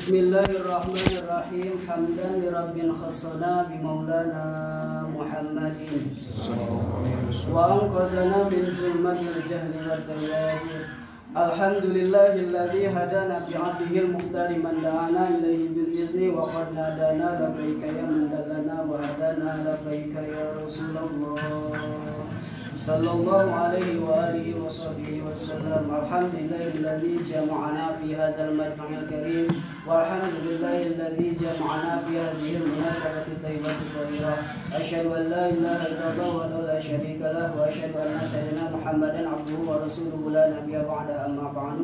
بسم الله الرحمن الرحيم. حمدا لرب خصنا بمولانا محمد. وأنقذنا من ظلمة الجهل والدياجر الحمد لله الذي هدانا بعبده المختار من دعانا إليه بالإذن وقد نادانا لبيك يا من دلنا وهدانا لبيك يا رسول الله. صلى الله عليه وآله وصحبه وسلم. الحمد لله الذي جمعنا في هذا المجمع الكريم والحمد لله الذي جمعنا في هذه المناسبة الطيبة الطاهرة. أشهد أن لا إله إلا الله وحده لا شريك له وأشهد أن سيدنا محمدا عبده ورسوله. لا نبي بعد أما بعد.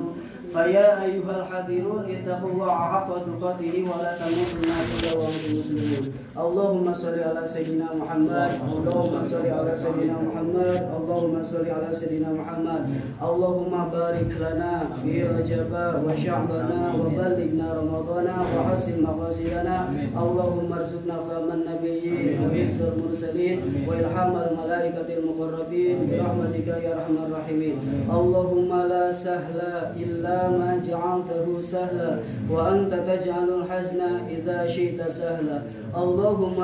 فيا أيها الحاضرون اتقوا الله حق تقاته ولا تموتن إلا وأنتم مسلمون. اللهم صل على سيدنا محمد اللهم صل على سيدنا محمد اللهم صل على سيدنا محمد. اللهم بارك لنا في رجب وشعبنا وبلغنا رمضان وحسن مقاصدنا. اللهم ارزقنا فهم النبيين وحفظ المرسلين والهام الملائكة المقربين برحمتك يا أرحم الراحمين. اللهم لا سهل إلا ما جعلته سهلا وأنت تجعل الحزن إذا شئت سهلا. اللهم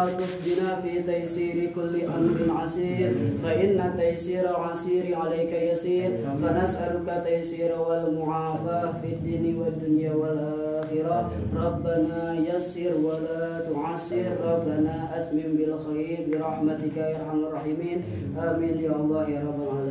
بنا في تيسير كل أمر عسير فإن تيسير العسير عليك يسير فنسألك تيسير والمعافاة في الدين والدنيا والآخرة. ربنا يسر ولا تعسر ربنا أتمم بالخير برحمتك يا أرحم الراحمين. آمين يا الله يا رب العالمين.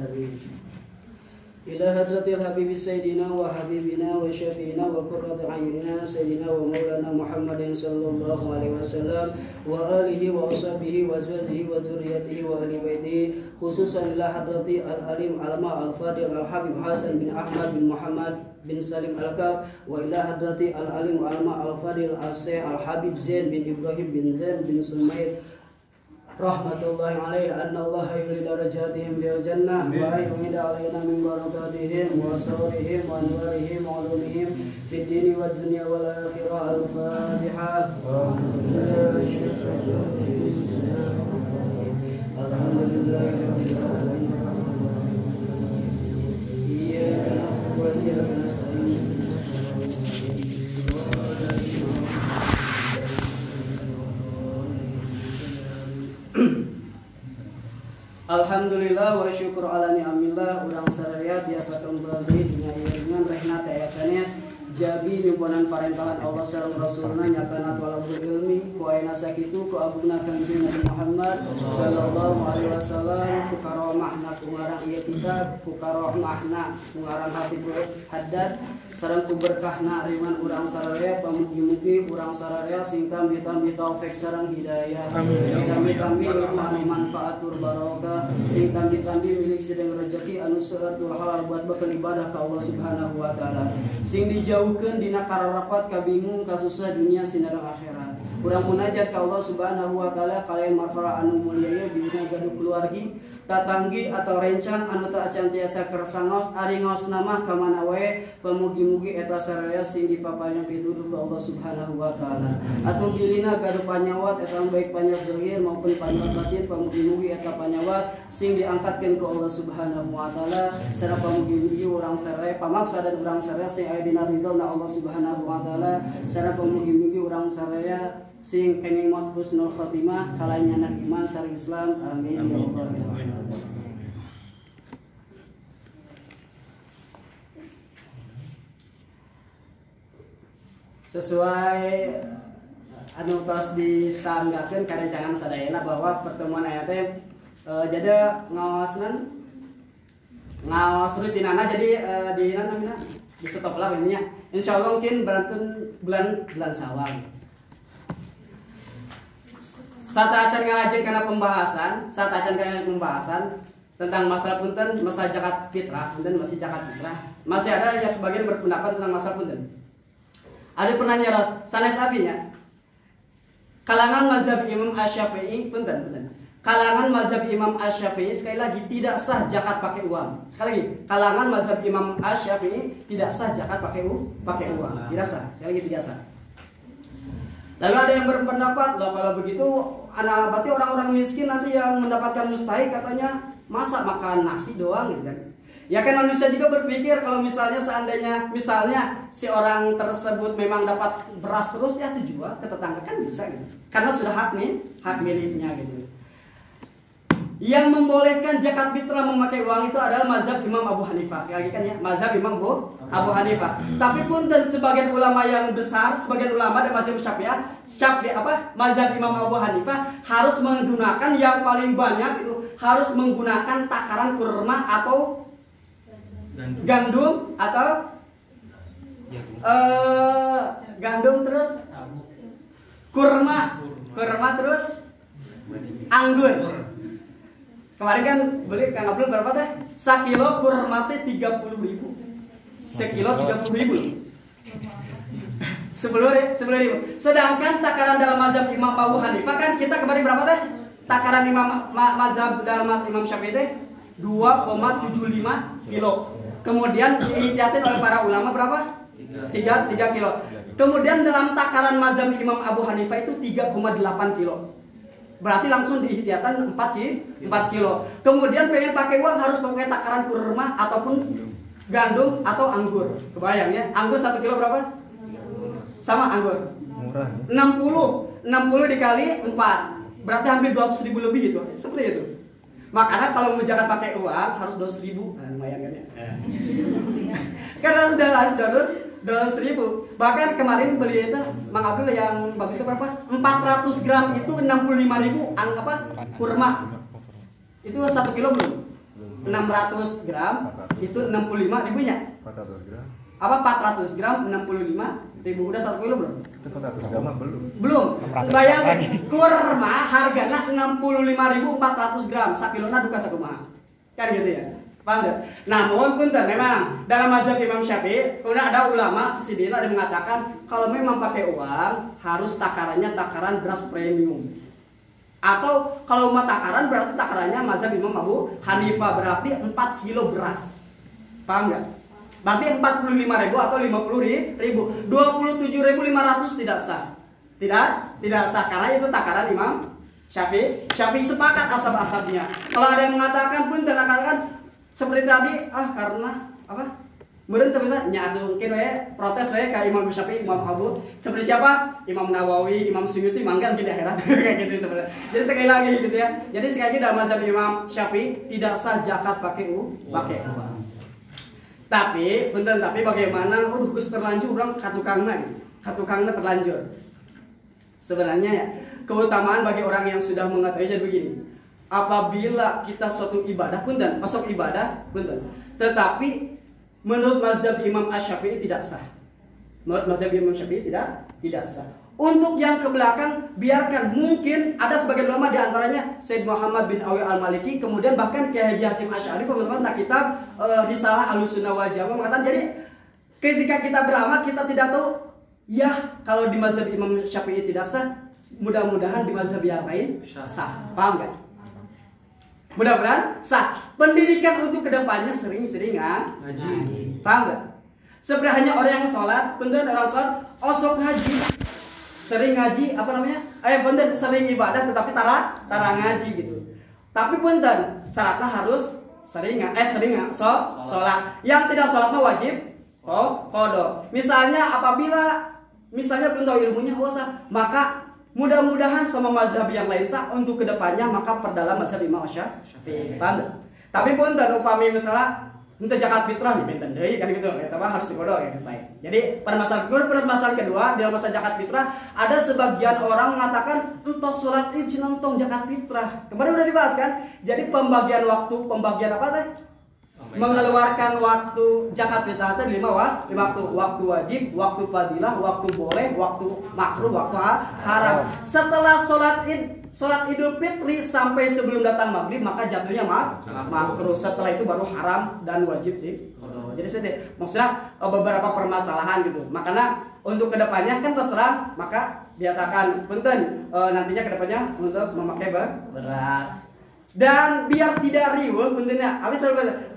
إلى هدرة الحبيب سيدنا وحبيبنا وشفينا وقرة عيننا سيدنا ومولانا محمد صلى الله عليه وسلم وآله وأصحابه وأزواجه وذريته وأهل بيته خصوصا إلى حضرة العليم علماء الفاضل الحبيب حسن بن أحمد بن محمد بن سالم الكاف وإلى حضرة العليم علماء الفاضل الشيخ الحبيب زين بن إبراهيم بن زين بن سمير رحمة الله عليه أن الله يغفر درجاتهم للجنة ويمد علينا من بركاتهم وسرورهم وأنوارهم وعلومهم في الدين والدنيا والآخرة الفاتحة الحمد لله رب العالمين إياك نعبد وإياك نستعين Alhamdulillah wa syukur ala ni'amillah. Urang sarariat biasa kembali dengan dengan rehna yasanes Jabi nyumponan parentangan Allah sareng Rasulna nyakana talabul ilmi ku ayeuna sakitu ku abuna kanjeng Nabi Muhammad sallallahu alaihi wasallam ku karomahna ku ngarang ieu kitab ku karomahna ku ngarang Habibul Haddad sareng ku berkahna riman urang sararea pamugi-mugi urang sararea sing tambi-tambi taufik sareng hidayah. Sing tambi-tambi ilmu anu manfaatur barokah sing tambi-tambi milik sedeng rezeki anu seueur halal buat bekal ibadah ka Allah Subhanahu wa taala. Sing dijauh jauhkan dina kararapat kabingung kasusah dunia sinarang akhirat. Kurang munajat ka Allah subhanahu wa ta'ala kalian marfara anu mulia dina gaduh keluargi tatanggi atau rencang anu tak acan tiasa kersangos aringos nama kamana wae pemugi-mugi eta saraya sing dipapanya pituduh ke Allah subhanahu wa ta'ala. Atau bilina gaduh panyawat eta baik panyawat zahir maupun panyawat batin pemugi-mugi eta panyawat sing diangkatkan ke Allah subhanahu wa ta'ala. Sareng pemugi-mugi orang saraya pamaksa dan orang saraya sing aya dina ridho Allah subhanahu wa ta'ala. Sareng pemugi-mugi orang saraya sing kenging maut husnul khotimah kalanya anak iman sareng Islam. Amin. Ya Allah ya sesuai anu tos disanggakeun karencangan sadayana bahwa pertemuan aya teh e, jadi ngawasnan ngawas rutinana jadi di namanya di stop lah intinya. Insya Allah mungkin berantun bulan bulan sawal saat acan ngajin karena pembahasan saat acan karena pembahasan tentang masalah punten masalah jakat fitrah punten masih jakat fitrah masih ada yang sebagian berpendapat tentang masalah punten ada pernah nyeras sanes abinya kalangan mazhab Imam Asy-Syafi'i punten punten kalangan mazhab Imam Asy-Syafi'i sekali lagi tidak sah zakat pakai uang. Sekali lagi, kalangan mazhab Imam Asy-Syafi'i tidak sah zakat pakai uang, pakai uang. Tidak sah. Sekali lagi tidak sah. Lalu ada yang berpendapat, loh kalau begitu anak berarti orang-orang miskin nanti yang mendapatkan mustahik katanya masa makan nasi doang gitu kan. Ya kan manusia juga berpikir kalau misalnya seandainya misalnya si orang tersebut memang dapat beras terus ya tuh jual ke tetangga kan bisa gitu. Karena sudah hak nih, hak miliknya gitu. Yang membolehkan zakat fitrah memakai uang itu adalah mazhab Imam Abu Hanifah. Sekali lagi kan ya, mazhab Imam Abu, Abu Hanifah. Tapi pun dan sebagian ulama yang besar, sebagian ulama dan mazhab Syafi'ah, Syafi'i apa? Mazhab Imam Abu Hanifah harus menggunakan yang paling banyak itu harus menggunakan takaran kurma atau gandum, gandum atau uh, gandum terus kurma, kurma terus anggur. Kemarin kan beli Kang Abdul berapa teh? Sekilo kurma teh tiga puluh ribu. Sekilo tiga puluh ribu. Sepuluh ribu, sepuluh ribu. Sedangkan takaran dalam mazhab Imam Abu Hanifah kan kita kemarin berapa teh? Takaran Imam ma mazhab dalam Imam Syafi'i teh 2,75 kilo. Kemudian diihtiatin oleh para ulama berapa? 3, 3 kilo. Kemudian dalam takaran mazhab Imam Abu Hanifah itu 3,8 kilo. Berarti langsung diikhtiatan 4 kilo, 4 kilo. Kemudian pengen pakai uang harus pakai takaran kurma ataupun gandum atau anggur. Kebayang ya? Anggur 1 kilo berapa? Sama anggur. Murah. 60. 60 dikali 4. Berarti hampir 200 ribu lebih itu. Seperti itu. Makanya kalau mau jangan pakai uang harus 200 ribu. Nah, lumayan kan ya? Karena sudah harus 200 dolar seribu bahkan kemarin beli itu Mang Abdul yang bagus itu berapa? 400 gram itu 65 ribu ang apa? Kurma. Itu satu kilo belum 600 gram itu 65 ribunya. 400 gram. Apa 400 gram 65 ribu? Udah satu kilo belum 400 gram belum? Belum. Bayangin kurma harganya 65 ribu 400 gram. Sakilona duka sakumaha kan gitu ya Paham? Namun punten memang dalam mazhab Imam Syafi'i, kemudian ada ulama ke sini ada mengatakan kalau memang pakai uang harus takarannya takaran beras premium. Atau kalau mau takaran berarti takarannya mazhab Imam Abu Hanifah berarti 4 kilo beras. Paham nggak? Berarti 45 ribu atau 50 ribu 27 ribu 500 tidak sah Tidak? Tidak sah karena itu takaran Imam Syafi'i Syafi'i sepakat asal-asalnya Kalau ada yang mengatakan pun dan katakan seperti tadi ah karena apa Meren bisa nyatu mungkin we protes we kayak Imam Syafi'i, Imam Abu. Seperti siapa? Imam Nawawi, Imam Suyuti mangga di daerah kayak gitu sebenarnya. Jadi sekali lagi gitu ya. Jadi sekali lagi dalam mazhab Imam Syafi'i tidak sah zakat pakai u, pakai uang. Tapi, punten tapi bagaimana? Waduh, Gus terlanjur orang katukangna, katukangna terlanjur. Sebenarnya ya, keutamaan bagi orang yang sudah mengetahui jadi begini apabila kita suatu ibadah pun dan masuk ibadah pun dan tetapi menurut mazhab Imam Asy-Syafi'i tidak sah. Menurut mazhab Imam Syafi'i tidak tidak sah. Untuk yang ke belakang biarkan mungkin ada sebagian ulama di antaranya Said Muhammad bin Awi Al-Maliki kemudian bahkan Kiai Haji Hasim Asy'ari nah kitab uh, Risalah Ahlussunnah wal Jamaah mengatakan jadi ketika kita beramal kita tidak tahu ya kalau di mazhab Imam Syafi'i tidak sah mudah-mudahan di mazhab yang lain sah. Paham gak? Mudah-mudahan sah. Pendidikan untuk ke depannya sering-sering ngaji. Paham gak? Sebenarnya hanya orang yang sholat, punten orang sholat, osok ngaji. Sering ngaji, apa namanya? Eh, punten sering ibadah tetapi tara, tara ngaji gitu. Tapi punten, syaratnya harus sering eh sering so, sholat. Yang tidak sholat mah wajib oh, kodo. Misalnya apabila misalnya pun tahu ilmunya oh, maka Mudah-mudahan sama mazhab yang lain sah untuk ke depannya maka perdalam mazhab Imam Syafi'i. Tapi pun dan upami misalnya untuk zakat fitrah minta deui kan gitu ya tapi harus dikodo ya baik. Jadi permasalahan kedua permasalahan kedua dalam masa zakat fitrah ada sebagian orang mengatakan entah sholat id entong zakat fitrah. Kemarin udah dibahas kan? Jadi pembagian waktu, pembagian apa teh? Mengeluarkan waktu zakat fitrah itu lima waktu waktu waktu wajib waktu fadilah waktu boleh waktu makruh waktu haram. Setelah sholat id sholat idul fitri sampai sebelum datang maghrib maka jatuhnya mak makruh. setelah itu baru haram dan wajib di jadi seperti maksudnya eh, beberapa permasalahan gitu. Makanya untuk ke depannya kan terserah maka biasakan. Punten e, nantinya ke depannya untuk memakai beras dan biar tidak riuh puntennya habis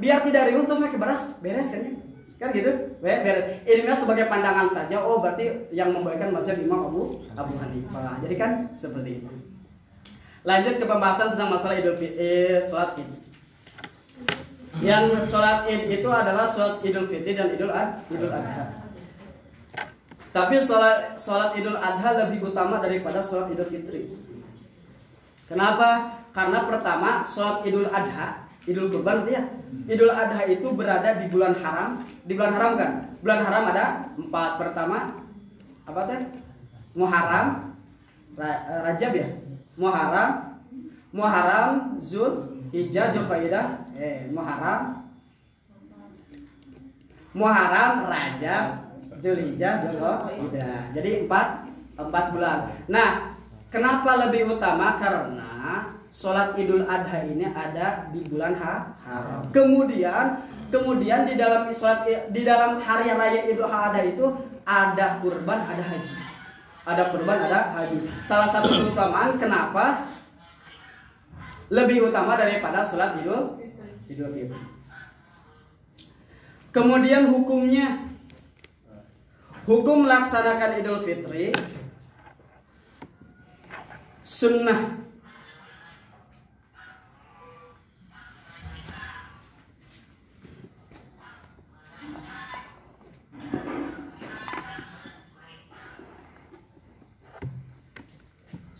biar tidak riuh terus pakai beras beres kan ya? Kan gitu? Beres. Ini sebagai pandangan saja. Oh berarti yang membaikkan mazhab Imam Abu Abu Hanifah jadi kan seperti itu. Lanjut ke pembahasan tentang masalah Idul Fitri eh, sholat Id. Yang sholat id itu adalah sholat idul fitri dan idul ad idul adha. Tapi sholat sholat idul adha lebih utama daripada sholat idul fitri. Kenapa? Karena pertama sholat idul adha, idul kurban ya. Idul adha itu berada di bulan haram. Di bulan haram kan? Bulan haram ada empat. Pertama apa teh? Muharram, Rajab ya. Muharram, Muharram, Zul, Hijjah, Zulkaidah, eh Muharram, Muharram, Rajab, Zulhijjah, Zulkaidah. Jadi empat empat bulan. Nah, kenapa lebih utama? Karena sholat Idul Adha ini ada di bulan haram. Kemudian, kemudian di dalam sholat di dalam hari raya Idul Adha itu ada kurban, ada haji. Ada kurban, ada haji. Salah satu keutamaan kenapa lebih utama daripada sholat Idul Idul Fitri. Kemudian hukumnya hukum melaksanakan Idul Fitri sunnah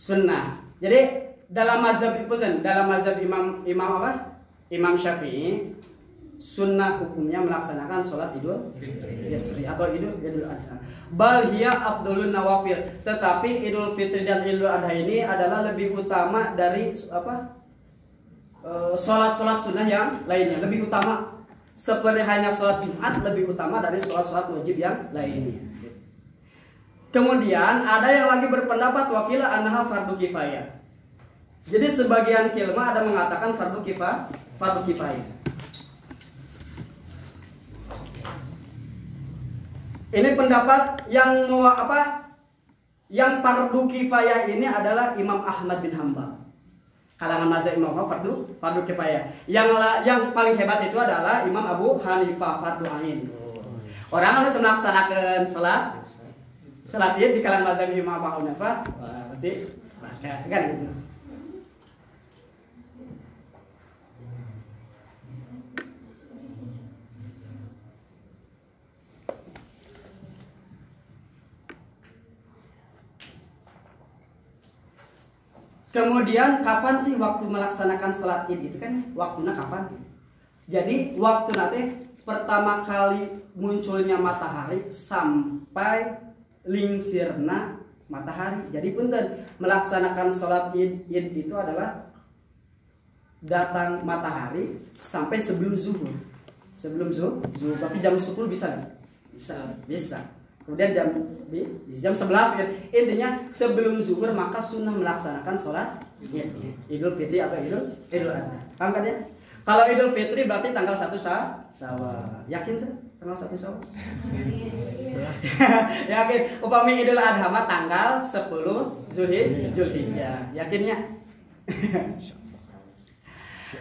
sunnah. Jadi dalam mazhab kan dalam mazhab Imam Imam apa? Imam Syafi'i sunnah hukumnya melaksanakan sholat idul fitri atau idul idul adha. Bal hiya abdulun nawafil. Tetapi idul fitri dan idul adha ini adalah lebih utama dari apa? Sholat sholat sunnah yang lainnya lebih utama. Seperti hanya sholat Jumat lebih utama dari sholat sholat wajib yang lainnya. Kemudian ada yang lagi berpendapat wakila anha fardu kifayah. Jadi sebagian kilma ada mengatakan fardu kifah, fardu kifayah. Ini pendapat yang apa? Yang fardu kifayah ini adalah Imam Ahmad bin Hambal. Kalangan mazhab Imam fardu fardu kifayah. Yang yang paling hebat itu adalah Imam Abu Hanifah fardu ain. Orang anu melaksanakan salat Salat id di kalangan mazhab Imam Abu Hanifah berarti maka kan gitu. Kemudian kapan sih waktu melaksanakan sholat id itu kan waktunya kapan? Jadi waktu nanti pertama kali munculnya matahari sampai lingsirna matahari. Jadi punten melaksanakan sholat id, id itu adalah datang matahari sampai sebelum zuhur. Sebelum zuhur, zuhur berarti jam 10 bisa Bisa, bisa. Kemudian jam jam 11 gitu. intinya sebelum zuhur maka sunnah melaksanakan sholat id, idul fitri atau idul idul adha. Paham kan ya? Kalau idul fitri berarti tanggal 1 sah, sawal. Yakin tuh? Tanggal 1 sawal? Yakin. Upami idul adha mah tanggal 10 Zulhijjah. Yakinnya?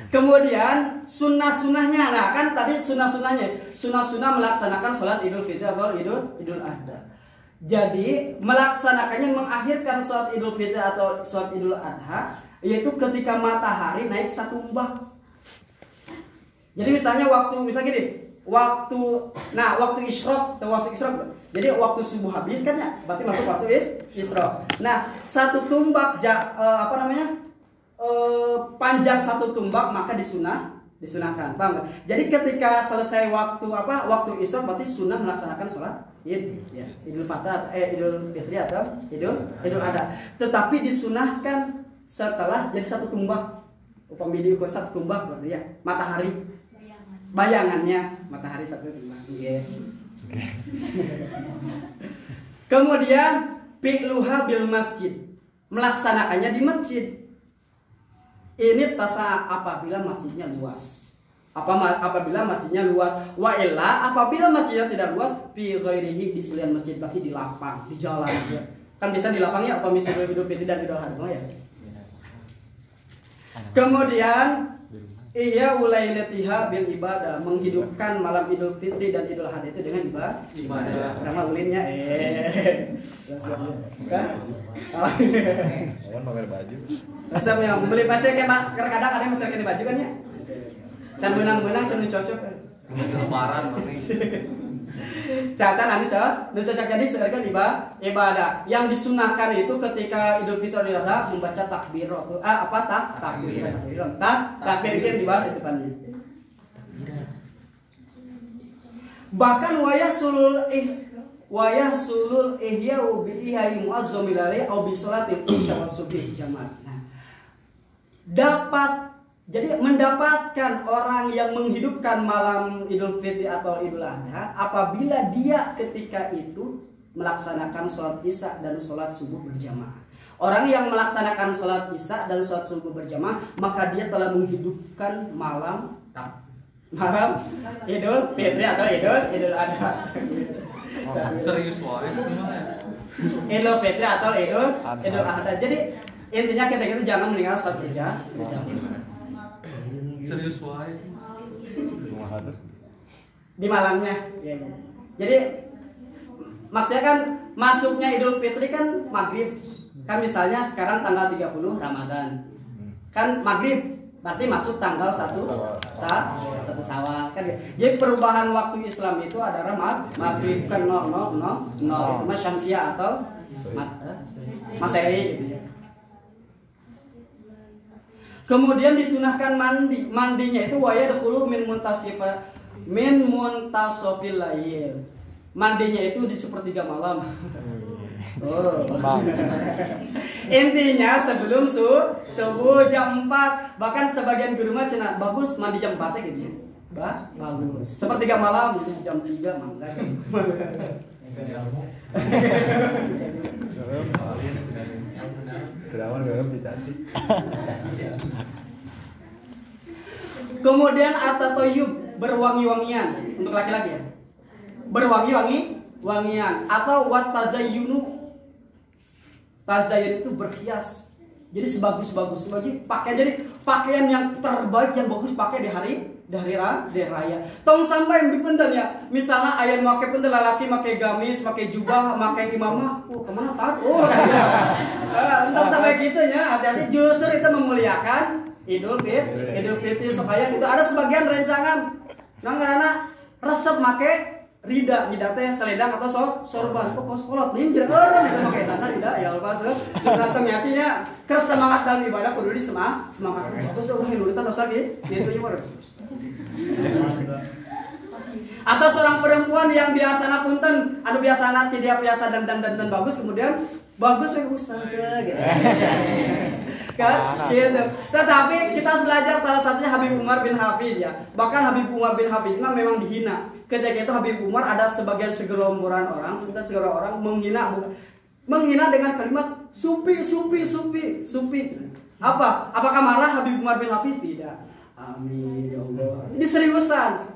Kemudian sunnah-sunnahnya, nah kan tadi sunnah-sunnahnya, sunnah-sunnah melaksanakan sholat idul fitri atau idul idul adha. Jadi melaksanakannya mengakhirkan sholat idul fitri atau sholat idul adha, yaitu ketika matahari naik satu mbak. Jadi misalnya waktu misalnya gini, waktu nah waktu isyrok atau waktu isyrok jadi waktu subuh habis kan ya? Berarti masuk waktu is isyrok nah satu tumbak ja, uh, apa namanya? Eh, panjang satu tumbak maka disunah disunahkan. Paham gak? jadi ketika selesai waktu apa waktu isya berarti sunnah melaksanakan sholat id. Ya idul fitri eh idul fitri atau idul idul adha. Tetapi disunahkan setelah jadi satu tumbak. Upami diukur satu tumbak berarti ya matahari bayangannya matahari satu tumbak yeah. okay. kemudian pi'luha bil masjid melaksanakannya di masjid ini tasa apabila masjidnya luas. Apa apabila masjidnya luas. Wa illa apabila masjidnya tidak luas fi ghairihi di selain masjid berarti di lapang, di jalan ya. Kan bisa di lapang ya apa misalnya Fitri dan Idul Adha ya. Kemudian Iya ulailatiha bil ibadah menghidupkan malam Idul Fitri dan Idul Adha itu dengan ibadah. Ibadah. Nama ulinnya eh. Kan? Kawan pamer baju. Rasanya membeli pasti kayak kadang ada yang mesin baju kan ya. can menang-menang can cocok lebaran Cacan anu cah, nu cocok jadi sekarang ibadah, ibadah. Yang disunahkan itu ketika Idul Fitri Adha membaca takbir atau ah apa tak takbir takbir tak takbir itu dibahas di depannya. Bahkan wayah sulul ih wayah sulul ihya bi ihai muazzamil alaihi au bi salatil isya jamaah. Nah, dapat jadi mendapatkan orang yang menghidupkan malam Idul Fitri atau Idul Adha apabila dia ketika itu melaksanakan sholat isya dan sholat subuh berjamaah. Orang yang melaksanakan sholat isya dan sholat subuh berjamaah maka dia telah menghidupkan malam malam Idul Fitri atau Idul Idul Adha. Serius wae. Idul Fitri atau Idul Idul Adha. Jadi intinya kita itu jangan meninggal sholat kerja serius wae di malamnya ya. jadi maksudnya kan masuknya Idul Fitri kan maghrib. Kan misalnya sekarang tanggal 30 Ramadan. Kan maghrib berarti masuk tanggal satu saat satu sawal. Kan ya. jadi perubahan waktu Islam itu adalah mag maghrib kan no no no no itu mas syamsiah atau mat, eh, masehi gitu ya Kemudian disunahkan mandi. Mandinya itu dahulu min muntasifa min muntasofil lail. Mandinya itu di sepertiga malam. Oh. Intinya sebelum su subuh jam 4 bahkan sebagian guru mah cina bagus mandi jam 4 gitu ya. Bah, bagus. Sepertiga malam jam 3 mangga. Kemudian atatoyub berwangi-wangian untuk laki-laki ya. Berwangi-wangi wangian atau wat tazayyunu. Tazayyun itu berhias. Jadi sebagus-bagus. Jadi pakaian jadi pakaian yang terbaik yang bagus pakai di hari di hari raya, di raya. Tong sampai yang dipunten ya. Misalnya ayah make pun lelaki make gamis, make jubah, make imamah. Oh, ke mana tar? Oh, ya. Entah sampai gitunya. Hati-hati justru itu memuliakan Idul Fitri, Idul Fitri supaya itu ada sebagian rencangan. Nah, karena resep make Rida, rida teh selendang atau so, sorban. Kok kos kolot nih jadi orang itu pakai tanda rida ya Allah se. Sudah ternyatinya kes semangat dalam ibadah kudu di semangat semangat. Terus orang nurutan dosa gitu. Gitu nya atau seorang perempuan yang biasa punten anu biasa tidak biasa dan dan dan, dan bagus kemudian bagus ya ustaz gitu kan? Gitu. Tetapi kita harus belajar salah satunya Habib Umar bin Hafiz ya. Bahkan Habib Umar bin Hafiz nah memang dihina. Ketika itu Habib Umar ada sebagian segerombolan orang kita segerombolan orang menghina menghina dengan kalimat supi supi supi supi. Apa? Apakah marah Habib Umar bin Hafiz? Tidak. Amin ya Allah. Ini seriusan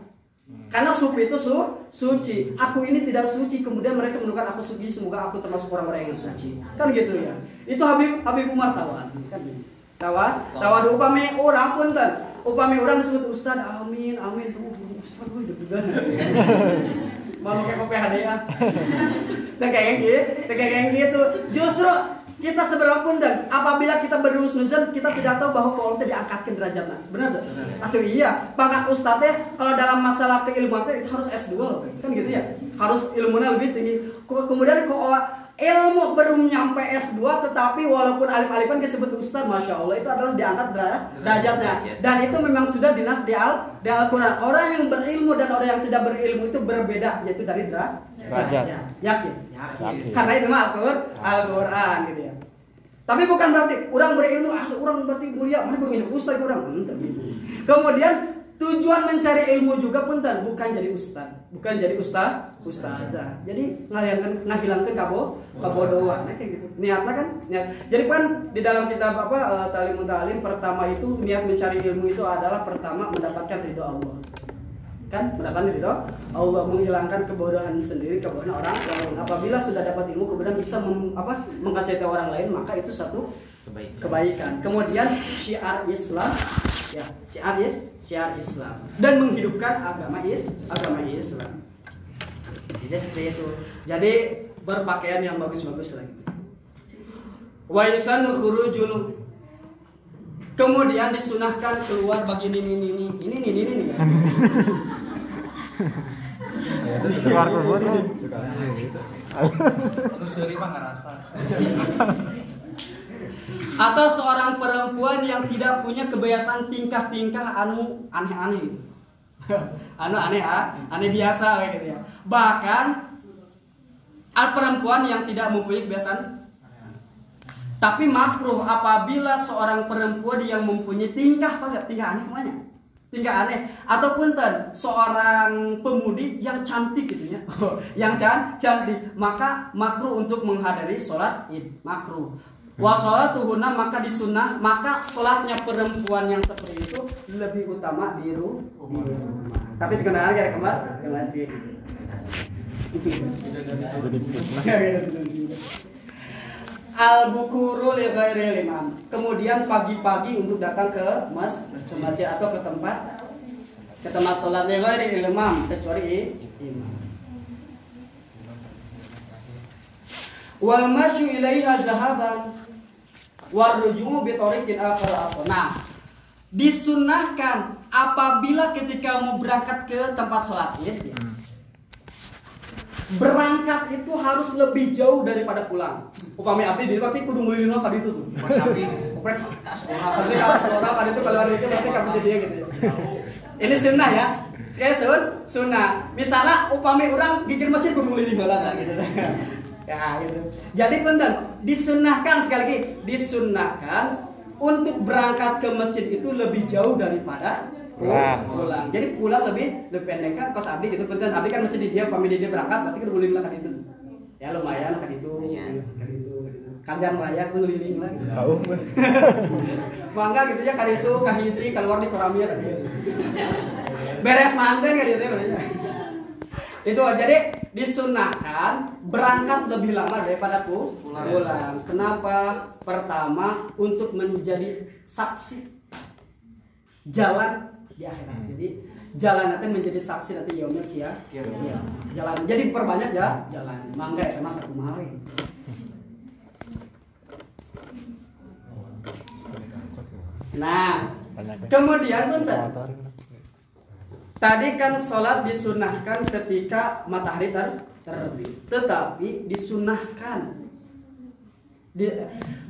karena suci itu su, suci. Aku ini tidak suci. Kemudian mereka menemukan aku suci. Semoga aku termasuk orang-orang yang suci. Kan gitu ya. Itu Habib Habib Umar tawa. Kan tawa. Tawa di upami orang pun kan. Upami orang disebut Ustad. Amin. Amin. Tuh Ustad gue juga. Mau pakai kopi hadiah. Kayak gitu. Kayak gitu. Justru kita seberapa pun dan apabila kita berusnuzan kita tidak tahu bahwa kalau tidak diangkatkan derajatnya. Benar tak? atau iya pangkat ustadznya kalau dalam masalah keilmuan itu harus S2 loh kan gitu ya? Harus ilmunya lebih tinggi. Kemudian kok ilmu belum nyampe S2 tetapi walaupun alif-alifan disebut ustaz Masya Allah itu adalah diangkat derajatnya. dan itu memang sudah dinas di Al di Al-Quran. Orang yang berilmu dan orang yang tidak berilmu itu berbeda yaitu dari derajat. yakin? Yakin. Karena itu mah Al-Quran gitu ya. Tapi bukan berarti orang berilmu asal orang berarti mulia mereka punya ustaz orang? Kemudian Tujuan mencari ilmu juga punten bukan jadi ustaz, bukan jadi ustaz, ustazah. Jadi ngahilangkan ngahilangkan kabo kabodohan nah, kayak gitu. Niatnya kan niat. Jadi kan di dalam kitab apa uh, Talimun Talim pertama itu niat mencari ilmu itu adalah pertama mendapatkan ridho Allah. Kan mendapatkan ridho Allah menghilangkan kebodohan sendiri, kebodohan orang lain. Apabila sudah dapat ilmu kemudian bisa mem, apa mengkasihati orang lain, maka itu satu kebaikan. kebaikan. Kemudian syiar Islam ya syiar is syiar Islam. Dan menghidupkan agama is agama Islam. Jadi seperti itu. Jadi berpakaian yang bagus-bagus lagi. Wa yusanu khurujul. Kemudian disunahkan keluar bagi ini ini ini ini ini ini ini. Keluar keluar. Lu seri mah ngerasa. Atau seorang perempuan yang tidak punya kebiasaan tingkah-tingkah anu aneh-aneh. anu aneh ah, aneh biasa gitu ya. Bahkan perempuan yang tidak mempunyai kebiasaan tapi makruh apabila seorang perempuan yang mempunyai tingkah apa? Tingkah aneh namanya. Tingkah aneh ataupun ten seorang pemudi yang cantik gitu ya. yang can cantik, maka makruh untuk menghadiri sholat Id. Makruh. Wa sholatuhunna maka disunah, maka sholatnya perempuan yang seperti itu lebih utama di ru- di rumah. Tapi dikenal kayak kemas, al bukuru li imam. Kemudian pagi-pagi untuk datang ke mas ke masjid atau ke tempat ke tempat sholat li imam kecuali imam. Wal masyu ilaiha zahaban war rujumu bi tariqin akhar Nah, disunahkan apabila ketika mau berangkat ke tempat sholat ya, berangkat itu harus lebih jauh daripada pulang. Upami abdi di waktu kudu mulih kali itu tuh. Sapi. Oprek apalagi kalau seorang kali itu keluar itu berarti kamu jadi gitu ya. Ini sunnah ya. Sekali sun, sunnah. Misalnya upami orang gigir masjid kudu mulih lah gitu. Ya gitu. Jadi penting disunahkan sekali lagi disunahkan untuk berangkat ke masjid itu lebih jauh daripada Pulang. pulang. Jadi pulang lebih lebih pendek kan kos abdi gitu penting abdi kan masih di dia pamit dia berangkat berarti kan boleh kan itu. Ya lumayan kan itu. Kan itu. Kanjan raya ngeliling lah. gitu. Tahu. Mangga gitu ya kan itu kahisi keluar di koramir gitu. Beres manten kan gitu ya. Itu jadi disunahkan berangkat lebih lama daripada pu Pulang. pulang. Kenapa? Pertama untuk menjadi saksi jalan di akhirat. Jadi jalan nanti menjadi saksi nanti yaumil kia. Iya. Iya. Jalan. Jadi perbanyak ya jalan. Mangga ya sama satu mahal. Nah, kemudian punten. Tadi kan sholat disunahkan ketika matahari ter terbit, tetapi disunahkan di,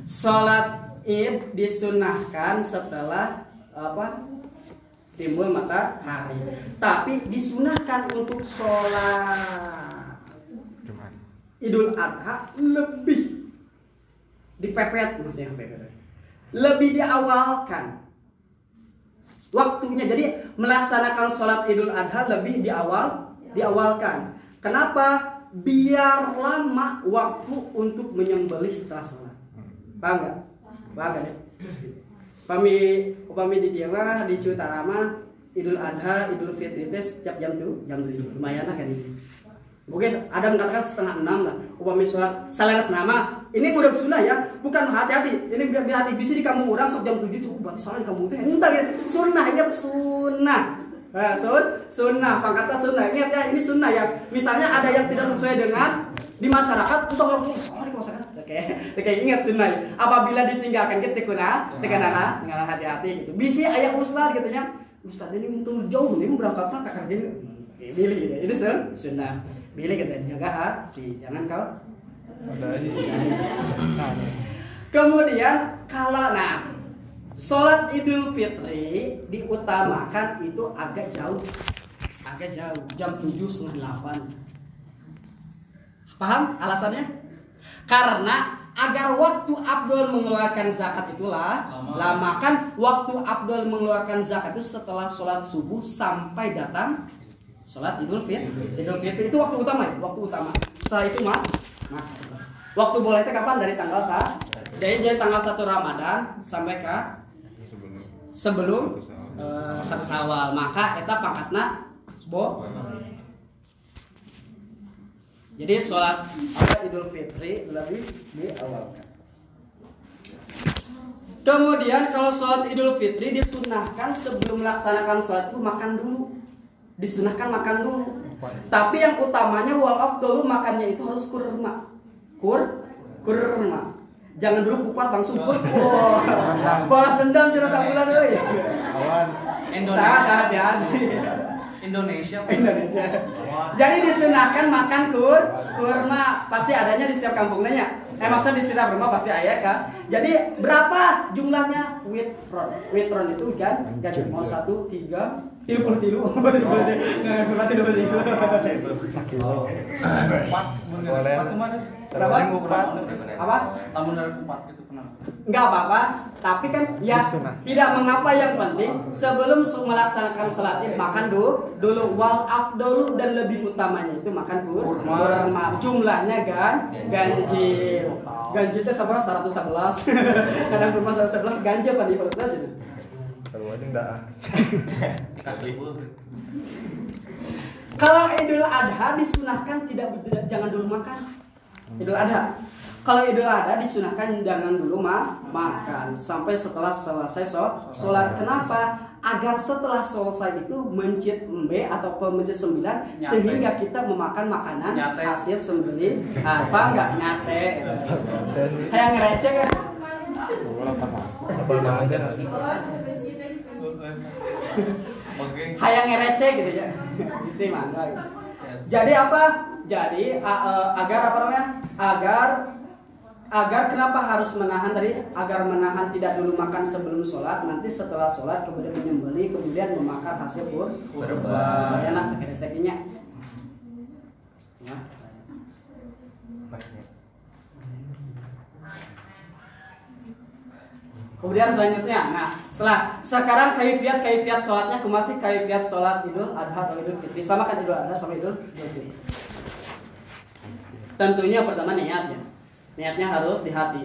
sholat id disunahkan setelah apa timbul matahari. Tapi disunahkan untuk sholat Idul Adha lebih dipepet maksudnya. Lebih diawalkan waktunya. Jadi melaksanakan sholat Idul Adha lebih di awal diawalkan. Kenapa? Biar lama waktu untuk menyembelih setelah sholat. Paham nggak? Paham nggak? Pami, upami di dia mah di Ciutarama Idul Adha, Idul Fitri teh setiap jam tuh jam tujuh lumayan lah kan ini. Oke, ada mengatakan setengah enam lah. Upami sholat saleres nama. Ini udah sunnah ya, bukan hati-hati. Ini biar hati bisa di kampung orang sok jam tujuh cukup berarti sholat di kampung teh. Entah ya, sunnah ingat sunnah. Nah, sun, sunnah, pangkatnya sunnah. Ingat ya, ini sunnah ya. Misalnya ada yang tidak sesuai dengan di masyarakat untuk langsung sholat di masyarakat. Oke, oke ingat sunnah ya. Apabila ditinggalkan kita kuna, tekanana dengan hati-hati gitu. Bisa ayah ustad gitu ya. Ustad ini untuk jauh nih berangkat mah kakak dia. Pilih gitu. Ini sun, sunnah. Pilih gitu. Jaga hati, jangan kau Kemudian kalau nah sholat Idul Fitri diutamakan itu agak jauh, agak jauh jam tujuh setengah delapan. Paham alasannya? Karena agar waktu Abdul mengeluarkan zakat itulah Lama. lama kan waktu Abdul mengeluarkan zakat itu setelah sholat subuh sampai datang sholat Idul Fitri. Idul Fitri itu waktu utama ya, waktu utama. Setelah itu mah, waktu boleh itu kapan dari tanggal sa? Jadi dari tanggal 1 Ramadan sampai ke sebelum eh, satu Sawal. Maka eta pangkatna bo jadi sholat Idul Fitri lebih diawalkan. Kemudian kalau sholat Idul Fitri disunahkan sebelum melaksanakan sholat itu makan dulu. Disunahkan makan dulu. Tapi yang utamanya wal dulu makannya itu harus kurma. Kur kurma. jangan dulu kupat langsung. Wah, balas dendam cerita sebulan euy. Awan. Indonesia. Sangat hati-hati. Indonesia. Indonesia. Jadi disunahkan makan kur kurma pasti adanya di setiap kampungnya. ya? Eh maksudnya di setiap rumah pasti ada kan. Jadi berapa jumlahnya witron? Witron itu kan gaji mau satu tiga tilu puluh tilu berarti berarti berarti berarti tilu. Kupat. Boleh. Kupat ke mana? Berapa? Kupat. Apa? Tamun dari kupat gitu kenapa? Enggak apa-apa, tapi kan ya tidak mengapa yang penting sebelum melaksanakan sholat id makan dulu dulu wal afdolu dan lebih utamanya itu makan kur Kurma. kurma jumlahnya kan ganjil ganjil itu sama 111 kadang kurma 111 ganjil pada ibarat saja Kalau aja enggak. Kalau idul adha disunahkan tidak tidak- jangan dulu makan. Idul adha. Kalau idul adha disunahkan jangan dulu ma makan. Sampai setelah selesai so- sholat. Kenapa? Agar setelah selesai itu mencit embe atau mencit sembilan Nyate. sehingga kita memakan makanan Nyate. hasil sembeli. Apa? Enggak nyate kayak kan apa namanya? Hayang ngereceh gitu ya. Isi mangga gitu. jadi apa? Jadi a- agar apa namanya? Agar agar kenapa harus menahan tadi? Agar menahan tidak dulu makan sebelum sholat nanti setelah sholat kemudian menyembeli kemudian memakan hasil pur Kurban. enak sekiranya ya. Kemudian selanjutnya, nah setelah sekarang kaifiat kaifiat sholatnya masih kaifiat sholat idul adha atau idul fitri sama kan idul adha sama idul fitri. Tentunya pertama niat ya, niatnya harus di hati.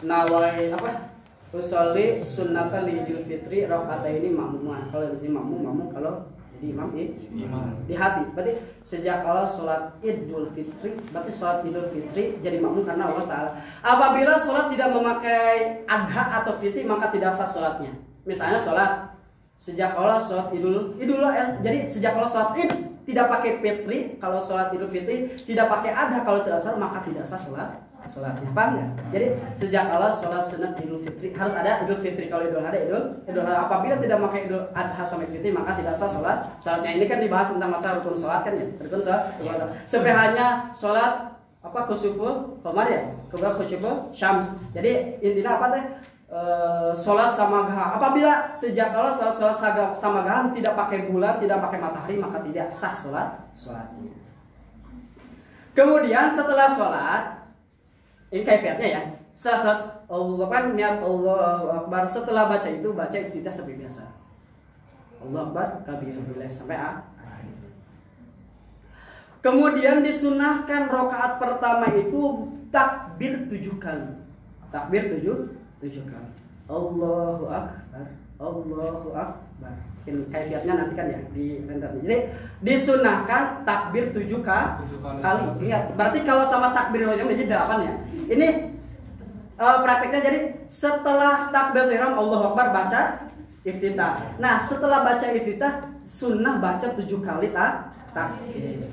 Nawai apa? Usolli sunnata li idul fitri rakaat ini makmuman. Kalau jadi makmum makmum kalau jadi imam ya di hati. Berarti sejak kalau sholat idul fitri, berarti sholat idul fitri jadi makmum karena Allah Taala. Apabila sholat tidak memakai adha atau fitri maka tidak sah sholatnya. Misalnya sholat sejak kalau sholat idul idul eh, jadi sejak kalau sholat id tidak pakai fitri, kalau sholat idul fitri tidak pakai adha kalau tidak sah maka tidak sah sholat sholatnya paham nggak? Jadi sejak Allah sholat sunat idul fitri harus ada idul fitri. Kalau idul adha idul idul adha. Apabila tidak pakai idul adha sama fitri maka tidak sah sholat. Sholatnya ini kan dibahas tentang masalah rukun sholat kan ya? Rukun sholat. Sebenarnya hanya sholat apa? Kusuful komar ya? Kemudian kusuful syams. Jadi intinya apa teh? Eh, sholat sama gaha apabila sejak Allah sholat, sholat sama gahan tidak pakai bulan tidak pakai matahari maka tidak sah sholat sholatnya. Kemudian setelah sholat ini kaifiatnya ya. Sholat Allah kan niat Allah Akbar. Setelah baca itu baca iftitah seperti biasa. Allah Akbar bilai sampai A kemudian disunahkan rokaat pertama itu takbir tujuh kali. Takbir tujuh tujuh kali. Allahu Akbar Allahu Akbar. Mungkin kaifiatnya nanti kan ya di rentet jadi disunahkan takbir tujuh ka- Tujuh kali. kali. Ingat berarti kalau sama takbir wajib menjadi delapan ya ini eh, prakteknya jadi setelah takbir ihram Allahu Akbar baca iftitah. Nah setelah baca iftitah sunnah baca tujuh kali tak takbir.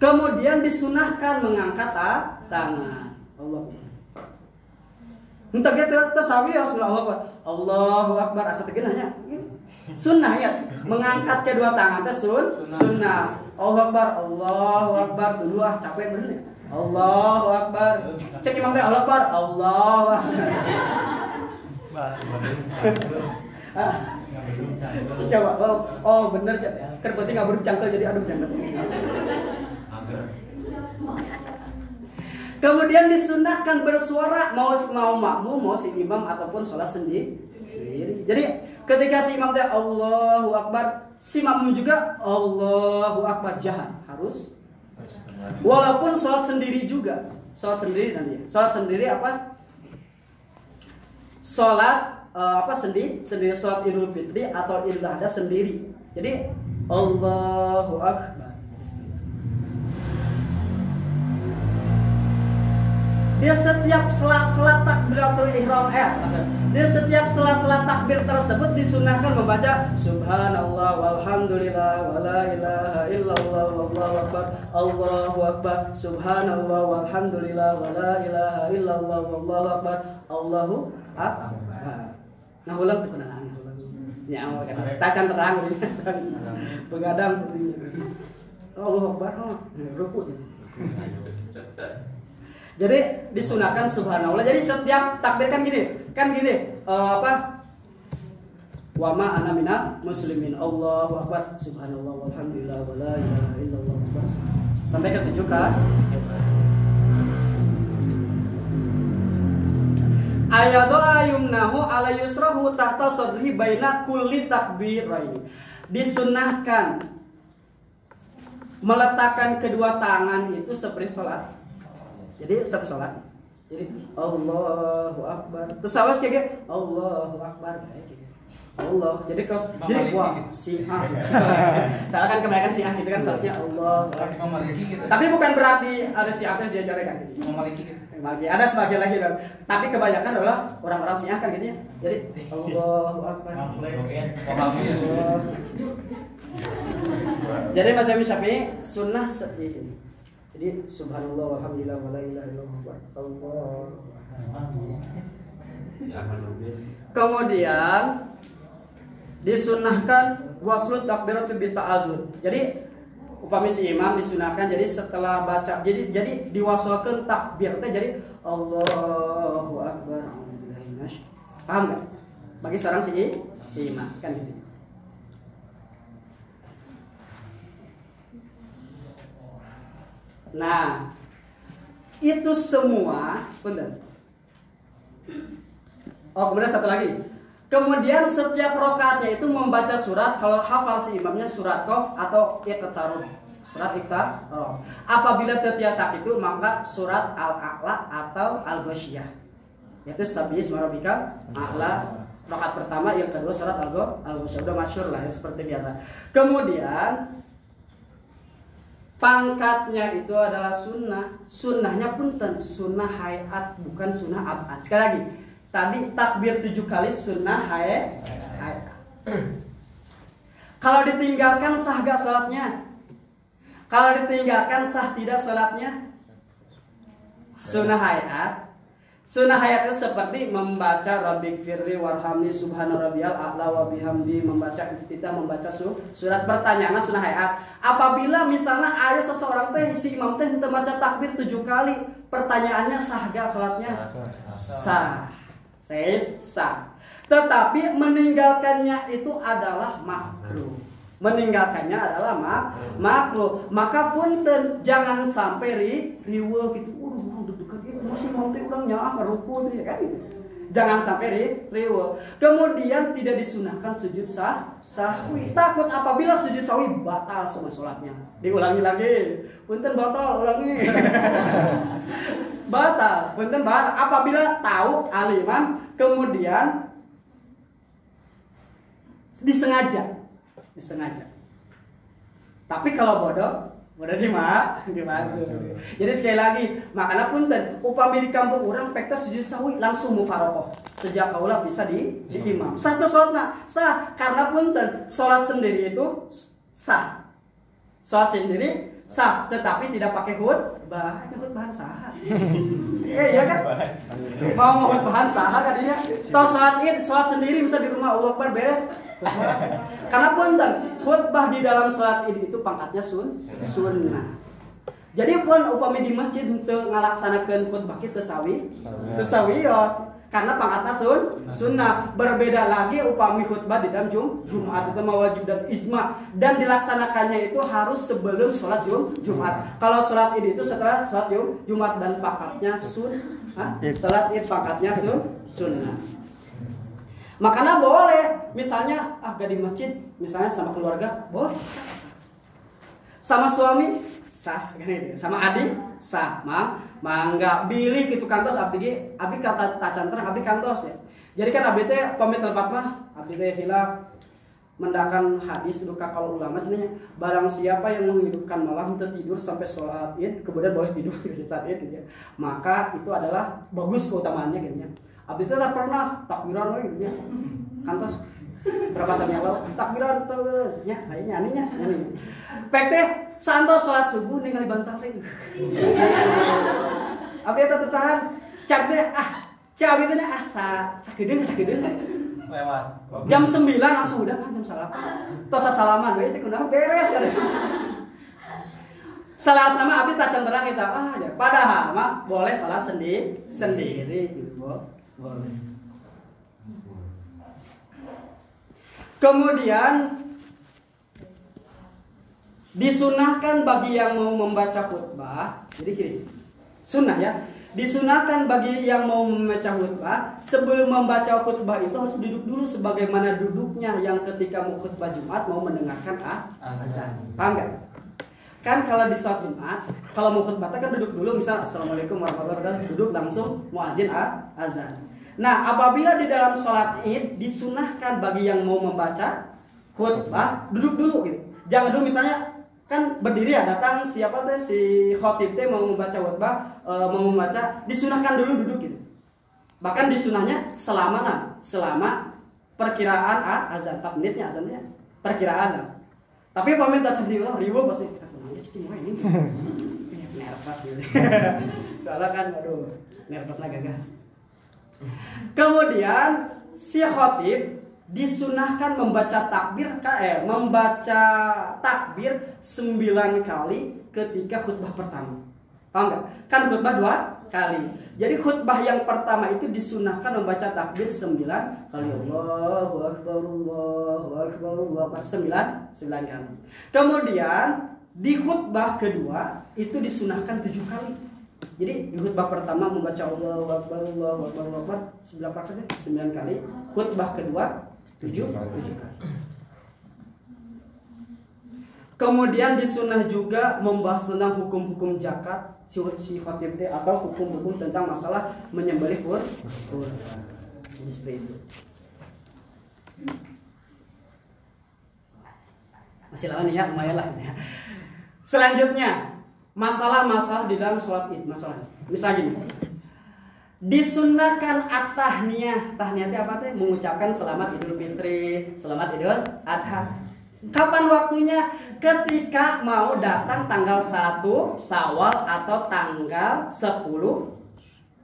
Kemudian disunahkan mengangkat ta- tangan. Allah Entah gitu, tersawi ya Allahu Akbar. Allahu Akbar asa teu hanya sunnah ya? Mengangkat kedua tangan teh sun sunnah. Allahu Akbar, Allahu Akbar. Dulu ah capek bener ya. Allahu Akbar. Cek imam teh Allahu Akbar, Allahu Akbar. Coba, oh, oh bener ya. Keur penting nggak cangkel jadi aduh jangan. Kemudian disunahkan bersuara mau mau makmum mau si imam ataupun sholat sendiri. sendiri. Jadi ketika si imam teh Allahu Akbar, si makmum juga Allahu Akbar jahat harus. Walaupun sholat sendiri juga, sholat sendiri nanti. Sholat sendiri apa? Sholat eh, apa sendiri? Sendiri sholat Idul Fitri atau Idul Adha sendiri. Jadi Allahu Akbar. Dia setiap selat takbiratul ihram eh di setiap sela-sela takbir tersebut disunahkan membaca Subhanallah walhamdulillah wala ilaha illallah wallahu akbar Allahu akbar Subhanallah walhamdulillah wala ilaha illallah wallahu akbar Allahu akbar. Nah ulang tuh kenaan Ya, tacan terang Begadang. Allahu akbar oh, rukuk jadi disunahkan subhanallah. Jadi setiap takbir kan gini, kan gini, eh, apa? Wa ma ana muslimin. Allahu akbar. Subhanallah walhamdulillah wala ilaha illallah. Sampai ke tujuh kan? Ayatu ayumnahu ala yusrahu tahta sadri baina kulli takbiraini. Disunahkan meletakkan kedua tangan itu seperti sholat jadi satu sholat? Jadi Allahu Akbar. Terus awas kayak gitu? Allahu Akbar. Kayak gitu. Allah. Jadi kalau jadi wah si ah saya kan kebanyakan si ah gitu kan sholatnya Allah gitu. tapi bukan berarti ada si atas dia kan gitu. Gitu. Ada sebagian lagi kan. Tapi kebanyakan adalah orang-orang Syiah kan gitu ya. Jadi Allahu Akbar. Jadi Mazhab Syafi'i sunnah di sini. Jadi subhanallah walhamdulillah wala ilaha illallah Allah. Kemudian disunahkan waslut takbiratul bi ta'azur. Jadi upami si imam disunahkan jadi setelah baca jadi jadi diwasalkan takbir teh jadi Allahu akbar. Paham nggak? Bagi seorang si si imam kan gitu. Nah, itu semua, punten. Oh, kemudian satu lagi. Kemudian setiap rokaatnya itu membaca surat kalau hafal si imamnya surat kof atau iqtarun. Surat iqtarun. Apabila terbiasa itu maka surat al-a'la atau al-ghasyiyah. Yaitu sabis marabika a'la rokaat pertama, yang kedua surat al-ghasyiyah. Udah masyur lah ya seperti biasa. Kemudian pangkatnya itu adalah sunnah. Sunnahnya punten sunnah hayat bukan sunnah abad. Sekali lagi tadi takbir tujuh kali sunnah hayat hayat. Kalau ditinggalkan sah gak sholatnya? Kalau ditinggalkan sah tidak sholatnya? Sunnah hayat Sunnah hayat itu seperti membaca Rabbik firli warhamni subhana rabbiyal a'la wa bihamdi membaca iftitah membaca su- surat pertanyaan sunnah hayat. Apabila misalnya ada seseorang teh si imam teh henteu maca takbir tujuh kali, pertanyaannya sah gak sholatnya? Sah. Saya sah. Tetapi meninggalkannya itu adalah makruh. Meninggalkannya adalah mak makruh. Maka punten jangan sampai ri riweuh gitu. Orang masih mau urang nyaah ruku tuh ya kan gitu. Jangan sampai riweuh. Kemudian tidak disunahkan sujud sah sahwi. Takut apabila sujud sahwi batal semua sholatnya. Diulangi lagi. Punten batal, ulangi. batal, punten batal. Apabila tahu alimam kemudian disengaja disengaja tapi kalau bodoh bodoh di mak jadi sekali lagi makanya punten upami di kampung orang pekta sujud sawi langsung mufarokoh. Sejak kaulah bisa di, di imam. Satu sholat sah. Karena punten sholat sendiri itu sah. Sholat sendiri sah tetapi tidak pakai khutbah ini khutbahan sah iya iya kan? Mau mau bahan sah kan dia toh sholat id sholat sendiri bisa di rumah Allah beres karena punten khutbah di dalam sholat id itu pangkatnya sun sunnah. Jadi pun upami di masjid untuk ngalaksanakan khutbah kita sawi itu sawios karena pangkatnya sun sunnah. Berbeda lagi upami khutbah di dalam jum jumat. Itu mah wajib dan ijma. Dan dilaksanakannya itu harus sebelum sholat jum jumat. Kalau sholat id itu setelah sholat jum jumat dan pangkatnya sun Hah? sholat id pangkatnya sun sunnah Makanya boleh, misalnya ah gak di masjid, misalnya sama keluarga, boleh. Sama suami sah itu. Sama adik sah, mang mangga bilih gitu kantos abdi abdi kata tacantrang abdi kantos ya. Jadi kan abdi teh pamit tempat mah, abdi teh hilak mendakan hadis duka kalau ulama cenanya barang siapa yang menghidupkan malam tertidur sampai sholat id kemudian boleh tidur saat id gitu ya. maka itu adalah bagus keutamaannya gitu ya Habis itu tak pernah takbiran we gitu nya. Kantos berapa tahun yang lalu takbiran tuh nya ayo nyanyi nya nyanyi. Pek teh santos sholat subuh ningali bantal teh. Abdi eta tahan cak teh ah cak abdi teh nya, ah sa sakedeung sakedeung. Lewat. Jam 9 langsung udah kan jam salapan. Tos salaman we teh kunaon beres kan. Salah nama abdi tak terang kita ah ya. Padahal mah boleh salat sendiri sendiri gitu. Kemudian disunahkan bagi yang mau membaca khutbah. Jadi gini, sunnah ya. Disunahkan bagi yang mau membaca khutbah sebelum membaca khutbah itu harus duduk dulu sebagaimana duduknya yang ketika mau khutbah Jumat mau mendengarkan ah, azan. Paham nggak? Kan kalau di sholat Jumat, kalau mau khutbah kan duduk dulu misal Assalamualaikum warahmatullahi wabarakatuh, duduk langsung muazin ah, azan. Nah, apabila di dalam sholat id disunahkan bagi yang mau membaca khutbah duduk dulu gitu. Jangan dulu misalnya kan berdiri ya datang siapa teh si khotib teh mau membaca khutbah e, mau membaca disunahkan dulu duduk gitu. Bahkan disunahnya selama nah, selama perkiraan ah, azan 4 menitnya azannya perkiraan lah. Tapi pemerintah cerita oh, ribu pasti kita pulang cuci ini. Nervous gitu. Soalnya kan aduh nervous lah gagah. Kemudian si khotib disunahkan membaca takbir eh membaca takbir sembilan kali ketika khutbah pertama. Paham nggak? Kan khutbah dua kali. Jadi khutbah yang pertama itu disunahkan membaca takbir sembilan kali Allahu Akbar Allahu Akbar Allahu Akbar sembilan sembilan kali. Kemudian di khutbah kedua itu disunahkan tujuh kali. Jadi di khutbah pertama membaca Allahu Akbar Allahu Akbar Allahu Akbar sembilan kali sembilan kali. Khutbah kedua tujuh tujuh kali. Kemudian disunah juga membahas tentang hukum-hukum zakat si si khatib teh atau hukum-hukum tentang masalah menyembelih kur. Jadi seperti itu. Masih lawan ya, lumayan lah. Selanjutnya, masalah-masalah di dalam sholat id masalahnya. Misalnya gini, disunahkan at-tahniyah. Tahniyah itu apa teh? Mengucapkan selamat Idul Fitri, selamat Idul Adha. Kapan waktunya? Ketika mau datang tanggal 1 Sawal atau tanggal 10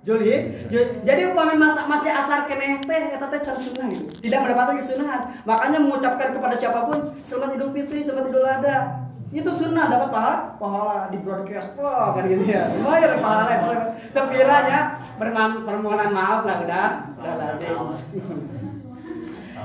Juli. Ju- Jadi upami masih asar keneh teh eta teh cara sunnah gitu. Tidak mendapatkan kesunahan. Makanya mengucapkan kepada siapa pun selamat Idul Fitri, selamat Idul Adha. Itu sunnah dapat pahala, pahala di broadcast. Wah, kan gitu ya. Lumayan pahala. Tepiranya permohonan maaf lah udah. Udah.